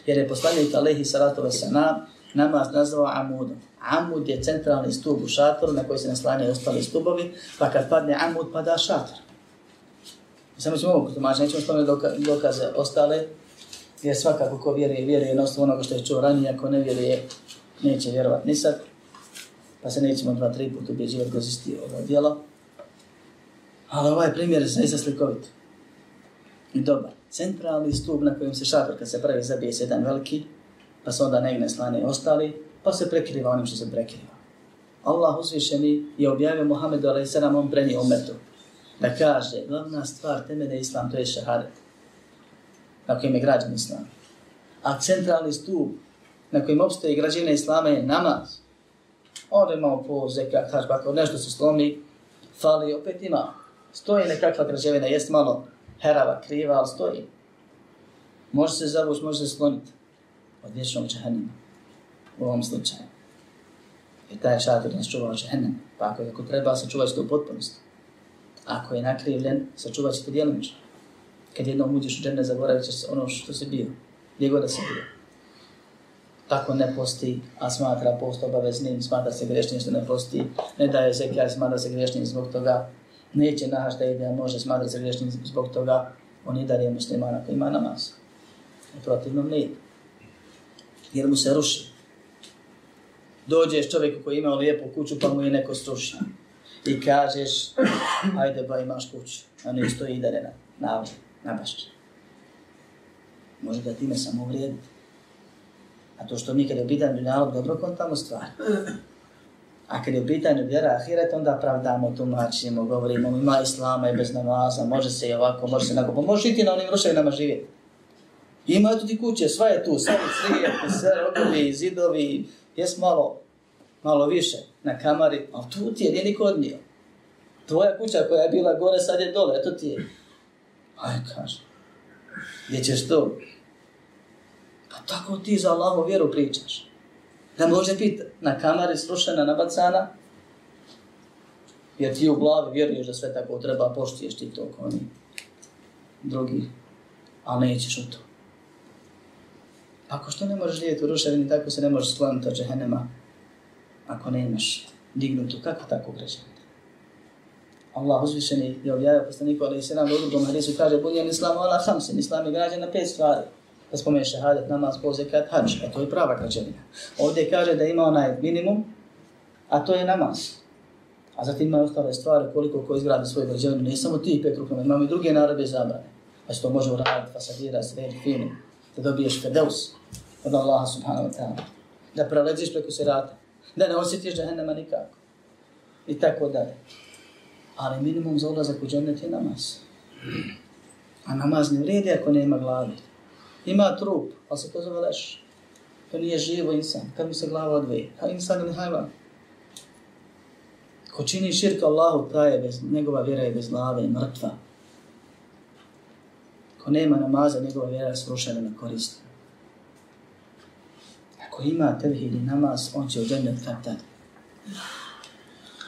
Jer je poslanik alaihi salatu wasalam namaz nazvao amudom. Amud je centralni stup u šatoru na koji se naslanjaju ostali stubovi, pa kad padne amud, pada šator. Samo ćemo ovo tumačiti, nećemo spomenuti dokaze ostale, jer svakako ko vjeruje, vjeruje na osnovu onoga što je čuo ranije, ako ne vjeruje, neće vjerovat ni sad, pa se nećemo dva, tri puta ubjeđivati kroz isti ovo djelo. Ali ovaj primjer je zaista slikovit. i dobar. Centralni stup na kojem se šator kad se pravi zabije jedan veliki, pa se onda negne slane ostali, pa se prekriva onim što se prekriva. Allah uzvišeni je objavio Muhammedu a.s. on prenije umetu. Da kaže, glavna stvar temene islam, to je šahadet. Na kojem je građan islam. A centralni stup na kojem obstoji građevina islama je namaz. Onda imamo po zekat, haš, ako nešto se slomi, fali, opet ima. Stoji nekakva građevina, jest malo herava, kriva, ali stoji. Može se zavući, može se sloniti od vječnog džahennema u ovom slučaju. I taj šator nas čuva od džahennema. Pa ako, ako treba, sačuvat će to u potpunosti. Ako je nakrivljen, sačuvat će to djelomično. Kad jednom uđeš u džene, zaboravit ćeš ono što si bio. Gdje god da si bio. Tako ne posti, a smatra post obaveznim, smatra se grešnim što ne posti, ne daje se kaj, smatra se grešnim zbog toga, neće nahaš da ide, može smatra se grešnim zbog toga, on i dalje muslimana koji ima namaz. U protivnom ne ide. Jer mu se ruši. Dođeš čovjeku koji ima lijepu kuću pa mu je neko sruši. I kažeš, ajde ba imaš kuću. A ne stoji i dalje na, na, na bašće. Može da time samo uvrijediti. A to što mi kada je u pitanju dunjalog dobro kontamo stvar. A kada je u pitanju vjera ahiret, onda pravdamo, tumačimo, govorimo, ima islama i bez namaza, može se i ovako, može se onako, pa možeš iti na onim ruševinama živjeti. Ima tu ti kuće, sva je tu, sami crije, sve rogovi, zidovi, jes malo, malo više na kamari, ali tu ti je, nije niko odnio. Tvoja kuća koja je bila gore, sad je dole, eto ti je. Aj, kaže, gdje ćeš to? Pa tako ti za Allahu vjeru pričaš. Da može biti na kamari srušena, nabacana, jer ti u glavi vjeruješ da sve tako treba, poštiješ ti to oni drugi, ali nećeš u to. Ako što ne možeš živjeti u ruševini, tako se ne možeš skloniti od džehennema, ako ne imaš dignutu, kako tako građevina? Allah uzvišeni je objavio poslaniku, ali se nam u drugom hadisu kaže, bunjen islam ala hamsin, islam je građen na pet stvari da spomene šehadet, namaz, pozekat, hađ, a to je prava građevina. Ovdje kaže da ima onaj minimum, a to je namaz. A zatim ima ostale stvari koliko ko izgradi svoju građevinu, ne samo ti pet rukama, imamo i druge narode zabrane. Pa se to može uraditi, fasadira, sredi, fini, da dobiješ fedeus od Allaha subhanahu wa ta'ala. Da preleđiš preko sirata, da ne osjetiš džahennema nikako. I tako dalje. Ali minimum za ulazak u džennet je namaz. A namaz ne vredi ako nema glavi. Ima trup, ali se to zove leš. To nije živo insan. Kad mi se glava odvoji? Ha insan ili hajvan? Ko čini širk Allahu, ta je bez, njegova vjera je bez glave, mrtva. Ko nema namaza, njegova vjera je srušena na korist. Ako ima tevhid i namaz, on će u džennet kad tad.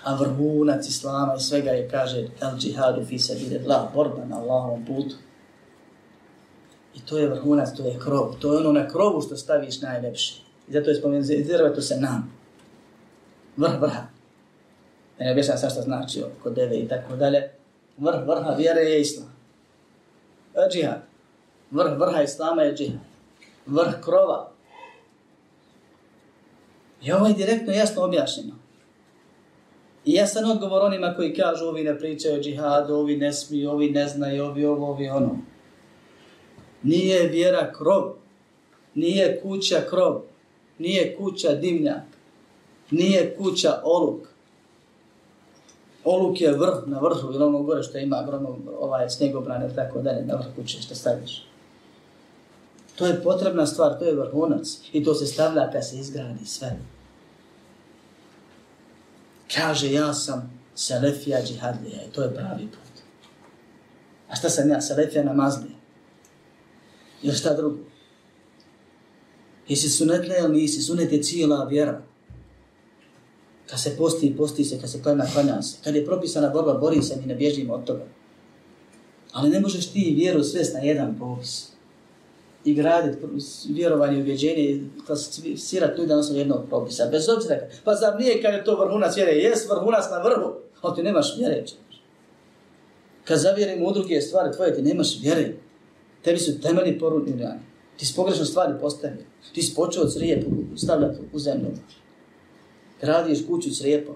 A vrhunac Islama i svega je, kaže, el džihadu fi sebi la, borba na Allahovom putu. I to je vrhunac, to je krov. To je ono na krovu što staviš najlepše. I zato je spomenuo, zirvatu se nam. Vrh vrha. Ne objašnjam sad što znači kod deve i tako dalje. Vrh vrha vjere je islam. Džihad. Vrh vrha islama je džihad. Vrh krova. I ovo je direktno jasno objašnjeno. I jasan odgovor onima koji kažu ovi ne pričaju o džihadu, ovi ne smiju, ovi ne znaju, ovi ovo, ovi ono. Nije vjera krov, nije kuća krov, nije kuća dimnjak, nije kuća oluk. Oluk je vrh na vrhu ili ono gore što ima ogromno ovaj snjegobrane tako dalje na vrh kuće što staviš. To je potrebna stvar, to je vrhunac i to se stavlja kad se izgradi sve. Kaže ja sam Selefija džihadlija i to je pravi put. A šta sam ja? Selefija namazlija. Ili šta drugo? Jesi sunetle ili nisi? Sunet je cijela vjera. Kad se posti, posti se, kad se klanja, klanja se. Kad je propisana borba, bori se, mi ne bježimo od toga. Ali ne možeš ti vjeru svest na jedan propis. I graditi vjerovanje i uvjeđenje i klasificirati ljudi na osnovu jednog propisa. Bez obzira, pa zar nije kad je to vrhunac vjere? Jes vrhunac na vrhu, ali ti nemaš vjere. Kad zavjerimo u druge stvari tvoje, ti nemaš vjere. Tebi su temeljni porudni rani. Ti si pogrešno stvari postavio. Ti si počeo od stavljati u zemlju. Gradiš kuću s rijepom.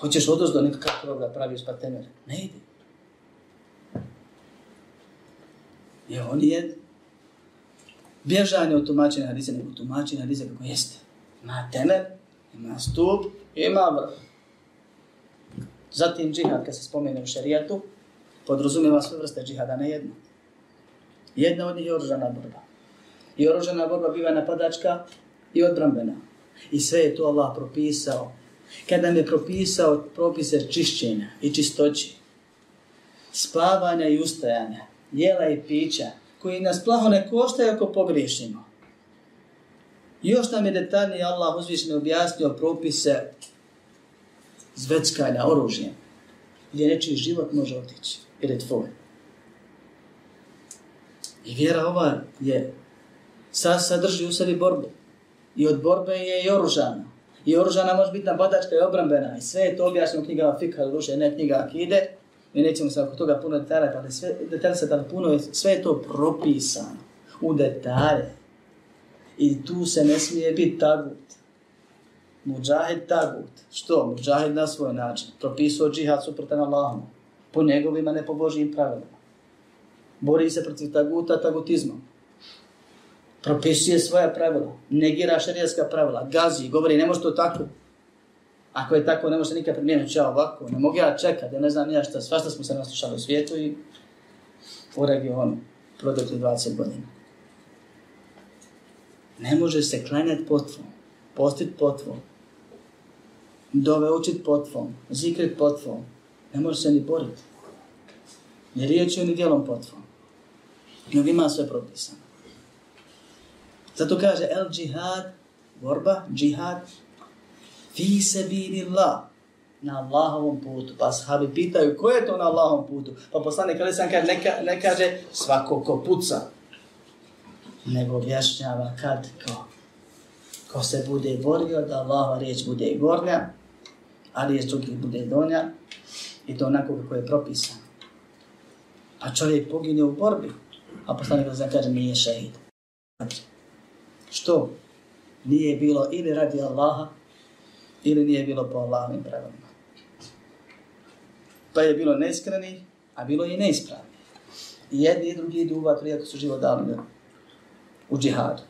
Hoćeš odozdo nekakav krov da praviš pa. Ne ide. I on je bježanje od tumačenja hadisa, nego tumačenja hadisa kako jeste. Ima temelj, ima stup, ima vrh. Zatim džihad, kad se spomene u šarijatu, podrazumijeva sve vrste džihada, ne jedno. Jedna od njih je oružana borba. I oružana borba biva napadačka i odbrambena. I sve je to Allah propisao. Kad nam je propisao propise čišćenja i čistoći, spavanja i ustajanja, jela i pića, koji nas plaho ne koštaju ako pogriješimo. Još nam je detaljnije Allah uzvišeno objasnio propise zveckanja oružjem, gdje nečiji život može otići, jer je tvoj. I vjera ova je, sad sadrži u sebi borbu. I od borbe je i oružana. I oružana može biti napadačka i obrambena. I sve je to objašnjeno u knjigama Fikha, duše, ne knjiga Akide. Mi nećemo se oko toga puno detaljati, ali sve, se tada puno, sve je to propisano u detalje. I tu se ne smije biti tagut. Mujahid tagut. Što? Mujahid na svoj način. Propisuo džihad suprotan Allahom. Po njegovima ne po Božijim pravilima. Bori se protiv taguta tagutizmom. Propisuje svoja pravila. Negira šarijaska pravila. Gazi. Govori ne može to tako. Ako je tako, ne može nikad primijeniti. Ja ovako. Ne mogu ja čekati. Ja ne znam ja šta. Svašta smo se naslušali u svijetu i u regionu. Prodokli 20 godina. Ne može se klanjati potvom. Postit potvom dove učit potvom, zikrit potvom, ne može se ni boriti. Ni riječju, ni dijelom potvom. Nego ima sve propisano. Zato kaže el džihad, borba, džihad, fi se bini Allah, na Allahovom putu. Pa sahabi pitaju, ko je to na Allahovom putu? Pa poslanik ali sam kaže, ne, ne kaže svako ko puca, nego objašnjava kad, ko, ko se bude borio, da Allahova riječ bude gornja, a riječ drugih bude donja i to onako kako je propisano. Pa čovjek pogine u borbi, a poslanik da kaže nije šehid. Što? Nije bilo ili radi Allaha, ili nije bilo po Allahovim pravilima. Pa je bilo neskreni, a bilo i neispravni. I jedni i drugi idu u vatru, iako su život dali u džihadu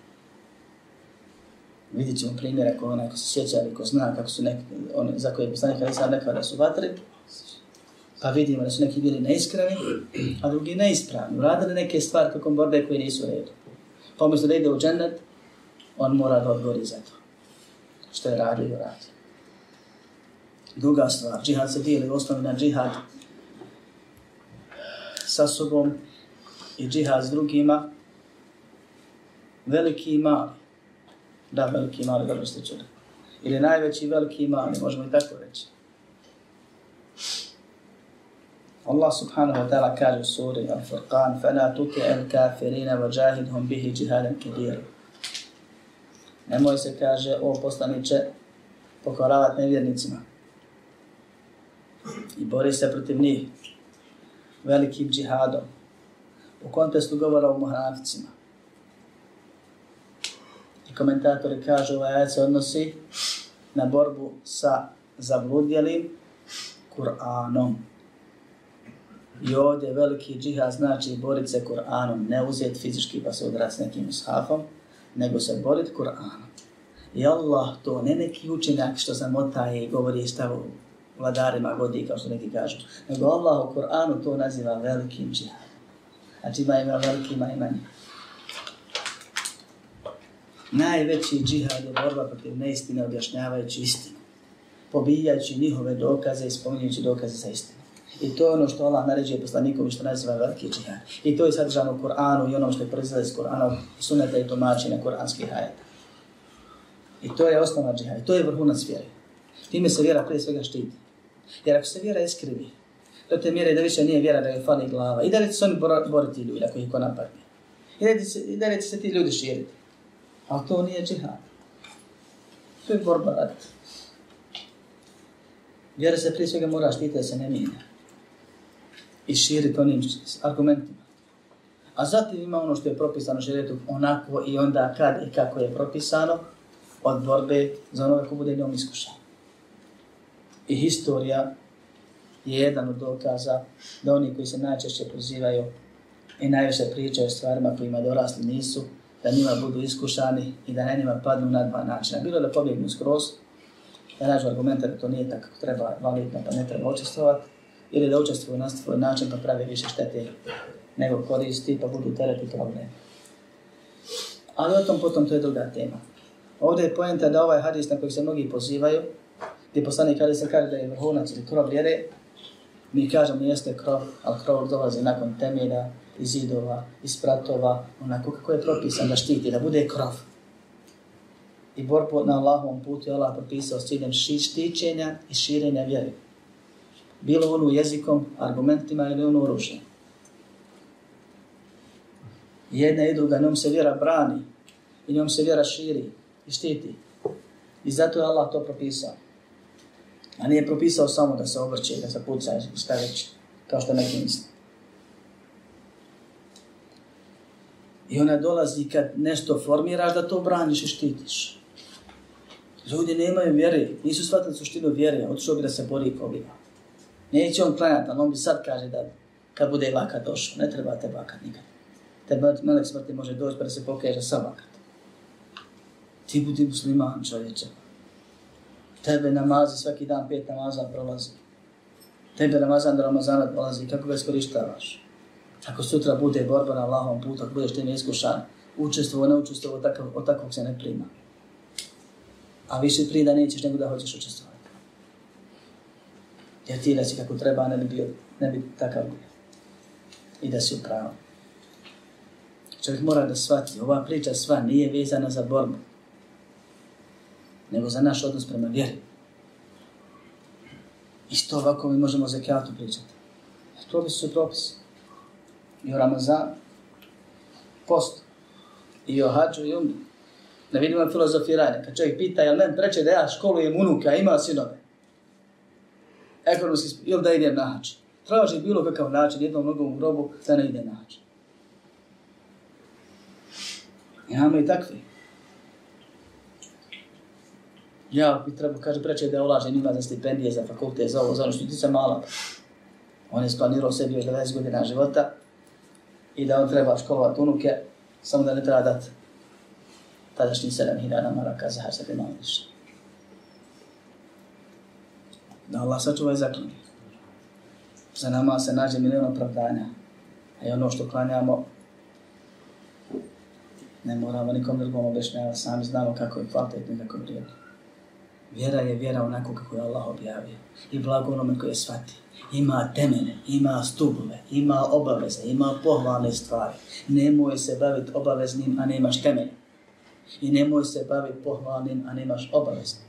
vidjet ćemo primjere ko onaj ko se sjeća ili ko zna kako su neki, one, za koje je poslanik Ali sam rekao da su vatri, pa vidimo da su neki bili neiskreni, a drugi neispravni. Uradili neke stvari kako borbe koje nisu u redu. Pa umjesto da ide u džennet, on mora da odgovori za to. Što je radio i uradio. Druga stvar, džihad se dijeli osnovi na džihad sa sobom i džihad s drugima, veliki i mali da veliki i mali, dobro ste čuli. Ili najveći veliki i mali, možemo i tako reći. Allah subhanahu wa ta'ala kaže u suri Al-Furqan فَلَا تُتِعَ الْكَافِرِينَ وَجَاهِدْهُمْ بِهِ جِهَادًا كِبِيرًا Nemoj se, kaže, o poslaniće, pokoravati nevjernicima. I bori se protiv njih velikim džihadom. U kontestu govora o muhraficima komentatori kažu ovaj se odnosi na borbu sa zabludjelim Kur'anom. I ovdje veliki džihad znači boriti se Kur'anom, ne uzeti fizički pa se odrat s nekim ushafom, nego se boriti Kur'anom. I Allah to, ne neki učenjak što zamotaje i govori šta vladarima godi, kao što neki kažu, nego Allah u Kur'anu to naziva velikim džihadom. Znači ima ima veliki, ima ima najveći džihad je borba protiv neistine objašnjavajući istinu, pobijajući njihove dokaze i spominjujući dokaze za istinu. I to je ono što Allah naređuje poslanikom što naziva veliki džihad. I to je sadržano u Koranu i ono što je proizvali iz Korana, suneta i tumačenja koranskih ajeta. I to je osnova džihad. I to je vrhunac vjere. Time se vjera prije svega štiti. Jer ako se vjera iskrivi, do te mjere da više nije vjera da je fali glava. I da li će se oni boriti ljudi ako ih ko napadne. I da li će se ti ljudi širiti. Ali to nije džihad. To je borba rat. Vjera se prije svega mora štiti da se ne mijenja. I širiti onim argumentima. A zatim ima ono što je propisano širijetu onako i onda kad i kako je propisano od borbe za onoga ko bude njom iskušan. I historija je jedan od dokaza da oni koji se najčešće pozivaju i najviše pričaju o stvarima kojima dorasli nisu, da njima budu iskušani i da na njima padnu na dva načina. Bilo da pobjegnu skroz, da nađu argumente da to nije tako treba validno pa ne treba učestvovati, ili da učestvuju na svoj način pa pravi više štete nego koristi pa budu tereti problem. Ali o tom potom to je druga tema. Ovdje je pojenta da ovaj hadis na koji se mnogi pozivaju, gdje poslanik kada se kaže da je vrhunac ili krov vjere, mi kažemo jeste krov, ali krov dolazi nakon temelja, iz zidova, iz pratova, onako kako je propisan da štiti, da bude krov. I borbu na Allahovom putu je Allah propisao s ciljem štićenja i širenja vjere. Bilo ono jezikom, argumentima ili ono oružjem. Jedna i druga, njom se vjera brani i njom se vjera širi i štiti. I zato je Allah to propisao. A nije propisao samo da se obrće, da se puca i šta već, kao što neki misli. I ona dolazi kad nešto formiraš da to braniš i štitiš. Ljudi nemaju vjere, nisu shvatili suštinu vjere, otišao bi da se bori i pobiva. Neće on klanjati, ali on bi sad kaže da kad bude laka došao, ne treba te nikad. Te melek smrti može doći pa se pokaže sa bakat. Ti budi musliman čovječe. Tebe namazi svaki dan pet namaza prolazi. Tebe namazan do Ramazana prolazi, kako ga iskorištavaš? Ako sutra bude borba na Allahom putu, ako budeš ti neiskušan, učestvovo, ne učestvovo, od takvog se ne prima. A više prije da nećeš nego da hoćeš učestvovati. Jer ti da si kako treba, ne bi bio, ne bi takav bio. I da si upravo. Čovjek mora da shvati, ova priča sva nije vezana za borbu, nego za naš odnos prema vjeri. Isto ovako mi možemo za kjatu pričati. Propisi su propisi i o Ramazan, post, i o hađu i umri. Da vidimo filozofiranje. Kad čovjek pita, jel men preče da ja školujem unuka, ima sinove? Ekonomski, ili da idem na hađ? Traži bilo kakav način, jednom nogom u grobu, da ne ide na hađ. Imamo i takvi. Ja bi trebao, kaže, preče da ulaže njima za stipendije, za fakulte, za ovo, za ono što ti mala. On je splanirao sebi još 20 godina života, i da on treba školovati unuke, samo da ne treba dati tadašnji 7000 maraka za hađa da malo više. Da Allah sačuva i zakloni. Za nama se nađe milijon opravdanja, a i ono što klanjamo, ne moramo nikom drugom objašnjavati, sami znamo kako je kvalitetno i kako je vrijedno. Vjera je vjera onako kako je Allah objavio i blago onome koje je shvatio ima temene, ima stubove, ima obaveze, ima pohvalne stvari. Nemoj se baviti obaveznim, a nemaš temene. I nemoj se baviti pohvalnim, a nemaš obaveznim.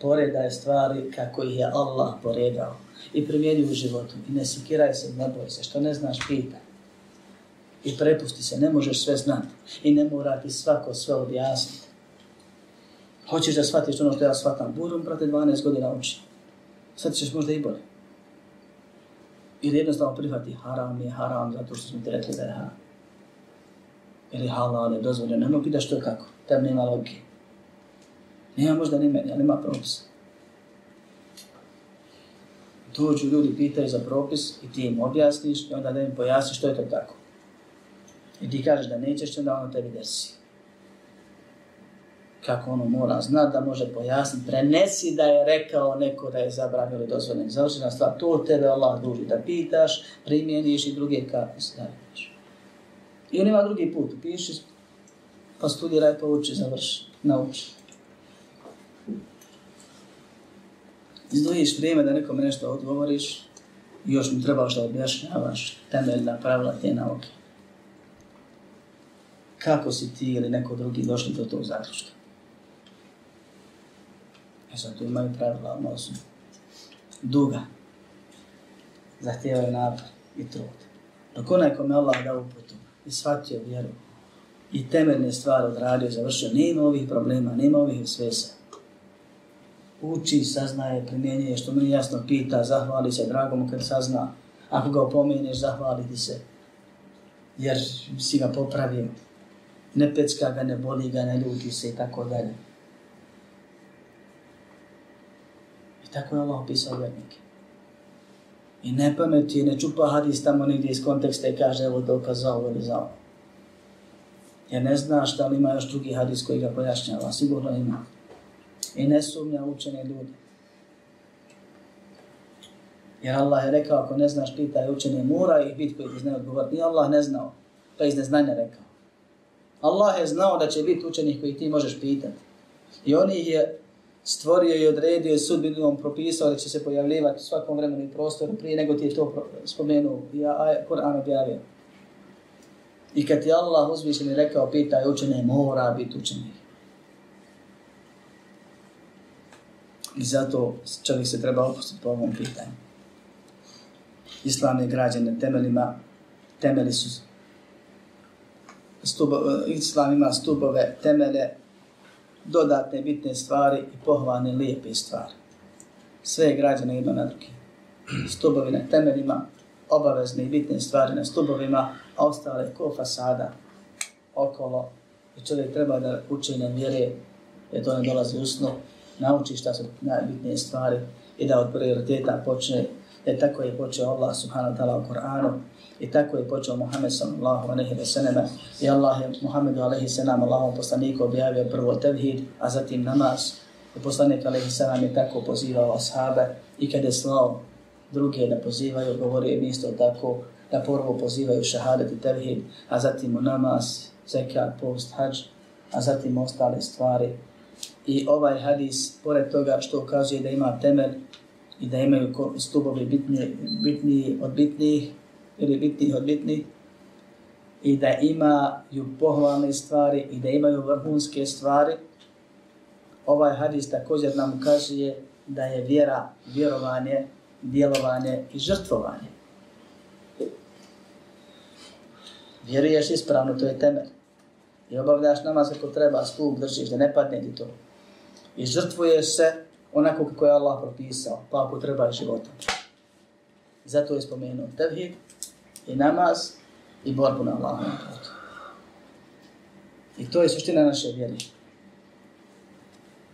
Poredaj stvari kako ih je Allah poredao i primjeni u životu. I ne sikiraj se, ne boj se, što ne znaš pita. I prepusti se, ne možeš sve znati. I ne mora ti svako sve objasniti. Hoćeš da shvatiš ono što ja shvatam. Budem, brate, 12 godina uči. Sad ćeš možda i bolje. Ili jednostavno prihvati haram je haram zato što smo ti rekli da je haram. Ili halal je dozvoljeno. Nemo pita što je kako. Tebi nema logike. Nema možda ni meni, ali ima propis. Dođu ljudi, pitaju za propis i ti im objasniš i onda da im pojasniš što je to tako. I ti kažeš da nećeš, onda ono tebi desi kako ono mora znat da može pojasniti. Prenesi da je rekao neko da je zabranio ili dozvoljen. Završena stvar, to tebe Allah duži da pitaš, primjeniš i druge kako staviš. I on ima drugi put, piši, pa studiraj, pa uči, završi, nauči. Izdvojiš vrijeme da nekome nešto odgovoriš još mi trebaš da objašnjavaš temeljna pravila te nauke. Kako si ti ili neko drugi došli do tog zaključka? E sad tu imaju pravila ono su duga. Zahtijevaju napad i trud. Dok onaj kome Allah dao uputu i shvatio vjeru i temeljne stvari odradio, završio, nema ovih problema, nema ovih svesa. Uči, saznaje, primjenjuje, što mi jasno pita, zahvali se dragom kad sazna. Ako ga opomeneš, zahvali ti se. Jer si ga popravio. Ne pecka ga, ne boli ga, ne ljuti se i tako dalje. tako je Allah opisao vjernike. I ne pameti, ne čupa hadis tamo negdje iz konteksta i kaže evo dokaz za ovo ili za ovo. Jer ne znaš da li ima još drugi hadis koji ga pojašnjava, sigurno ima. I ne sumnja učene ljude. Jer Allah je rekao, ako ne znaš, pitaj učenje, mora ih biti koji ti znaju odgovoriti. Nije Allah ne znao, pa iz neznanja rekao. Allah je znao da će biti učenih koji ti možeš pitati. I on ih je stvorio i odredio i sudbinom propisao da će se pojavljivati u svakom vremenu i prostoru prije nego ti je to spomenuo i Kur'an objavio. I kad ti Allah uzvišen i rekao, pitaj učene, mora biti učenih. I zato čovjek se treba opustiti po ovom pitanju. Islam je građen na temeljima, temeli su stubo, Islam ima stubove, temele, dodatne bitne stvari i pohvalne lijepe stvari. Sve građane ima na drugim. Stubovi na temeljima, obavezne i bitne stvari na stubovima, a ostale ko fasada okolo. I čovjek treba da učenje vjere, jer to ne dolazi usno, nauči šta su najbitnije stvari i da od prioriteta počne, jer tako je počeo Allah subhanahu wa ta'ala u Koranu i tako je počeo Muhammed sallallahu alaihi wa sallam i Allah je Muhammedu alaihi sallam Allahom poslaniku objavio prvo tevhid, a zatim namaz. I poslanik alaihi sallam je tako pozivao ashabe i kada je slao druge da pozivaju, govorio im isto tako da prvo pozivaju šahadat i tevhid, a zatim namaz, zekat, post, hađ, a zatim ostale stvari I ovaj hadis, pored toga što ukazuje da ima temelj i da imaju stubovi bitni, bitni od bitnih ili bitnih od bitnih, i da imaju pohvalne stvari i da imaju vrhunske stvari, ovaj hadis također nam ukazuje da je vjera, vjerovanje, djelovanje i žrtvovanje. Vjeruješ ispravno, to je temelj. I obavljaš namaz ako treba, stup držiš, da ne padne ti to i žrtvuje se onako kako je Allah propisao, pa ako treba i životom. Zato je spomenuo tevhid i namaz i borbu na Allahom putu. I to je suština naše vjere.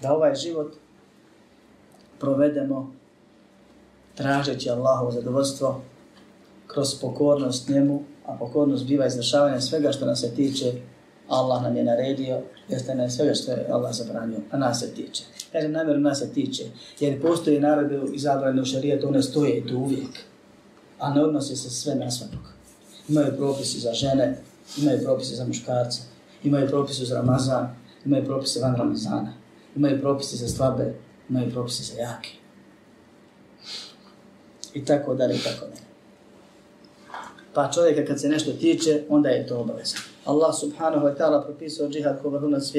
Da ovaj život provedemo tražeći Allahovo zadovoljstvo kroz pokornost njemu, a pokornost biva izrašavanje svega što nas se tiče Allah nam je naredio, jeste na svega što je Allah zabranio, a nas se tiče. Kažem, namjeru nas se tiče, jer postoji narode izabrane u šarijetu, one stoje tu uvijek, a ne odnose se sve na svakog. Imaju propisi za žene, imaju propisi za muškarce, imaju propisi za Ramazan, imaju propisi van Ramazana, imaju propisi za slabe, imaju propisi za jake. I tako dalje, i tako dalje. Pa čovjeka kad se nešto tiče, onda je to obavezno. Allah subhanahu wa ta'ala propisao džihad ko vrhunac.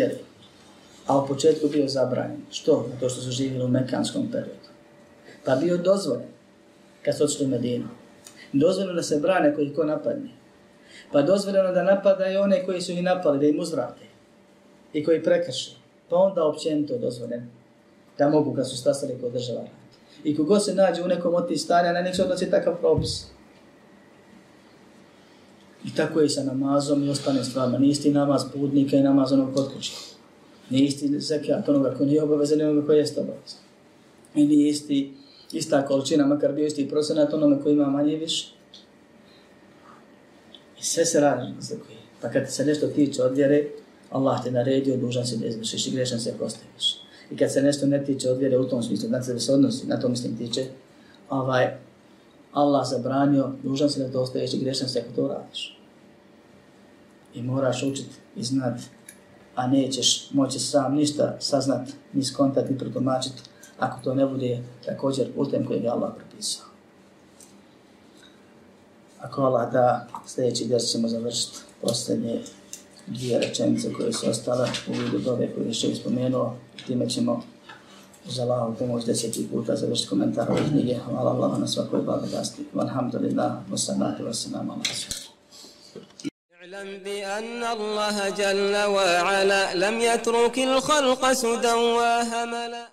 A u početku bio zabranjen. Što? To što su živjeli u mekanskom periodu. Pa bio dozvoljen kad su odšli u Medinu. Dozvoljeno da se brane koji ko napadne. Pa dozvoljeno da napadaju one koji su ih napali, da im uzvrate. I koji prekrši. Pa onda općenito dozvoljeno da mogu kad su stasali kod država. I kogo se nađe u nekom od tih stanja, na nek se odnosi takav propis. I tako je i sa namazom i ostane stvarima. Nije isti namaz putnika i namaz onog kod kuće. Nije isti zekijat onoga koji nije obavezan i onoga koji jeste obavezan. I nije isti, ista količina, makar bio isti procenat onome koji ima manje i više. I sve se razlikuje. Pa kad se nešto tiče od vjere, Allah te naredio, dužan si da izvršiš i grešan se ako. I kad se nešto ne tiče od vjere u tom smislu, znači da se odnosi, na to mislim tiče, ovaj, Allah zabranio, dužan si da to ostaviš i grešan se ako to radiš i moraš učiti i znati, a nećeš moći sam ništa saznat, ni skontat, ni protomačiti, ako to ne bude također putem kojeg je Allah propisao. Ako Allah da, sljedeći djel ćemo završiti posljednje dvije rečenice koje su ostale u vidu dove koje je še spomenuo. Time ćemo uz Allahu pomoć deseti puta završiti komentar ove knjige. Hvala Allah na svakoj blagodasti. Alhamdulillah, wassalatu wassalamu alaikum. بأن الله جل وعلا لم يترك الخلق سدى وهملا.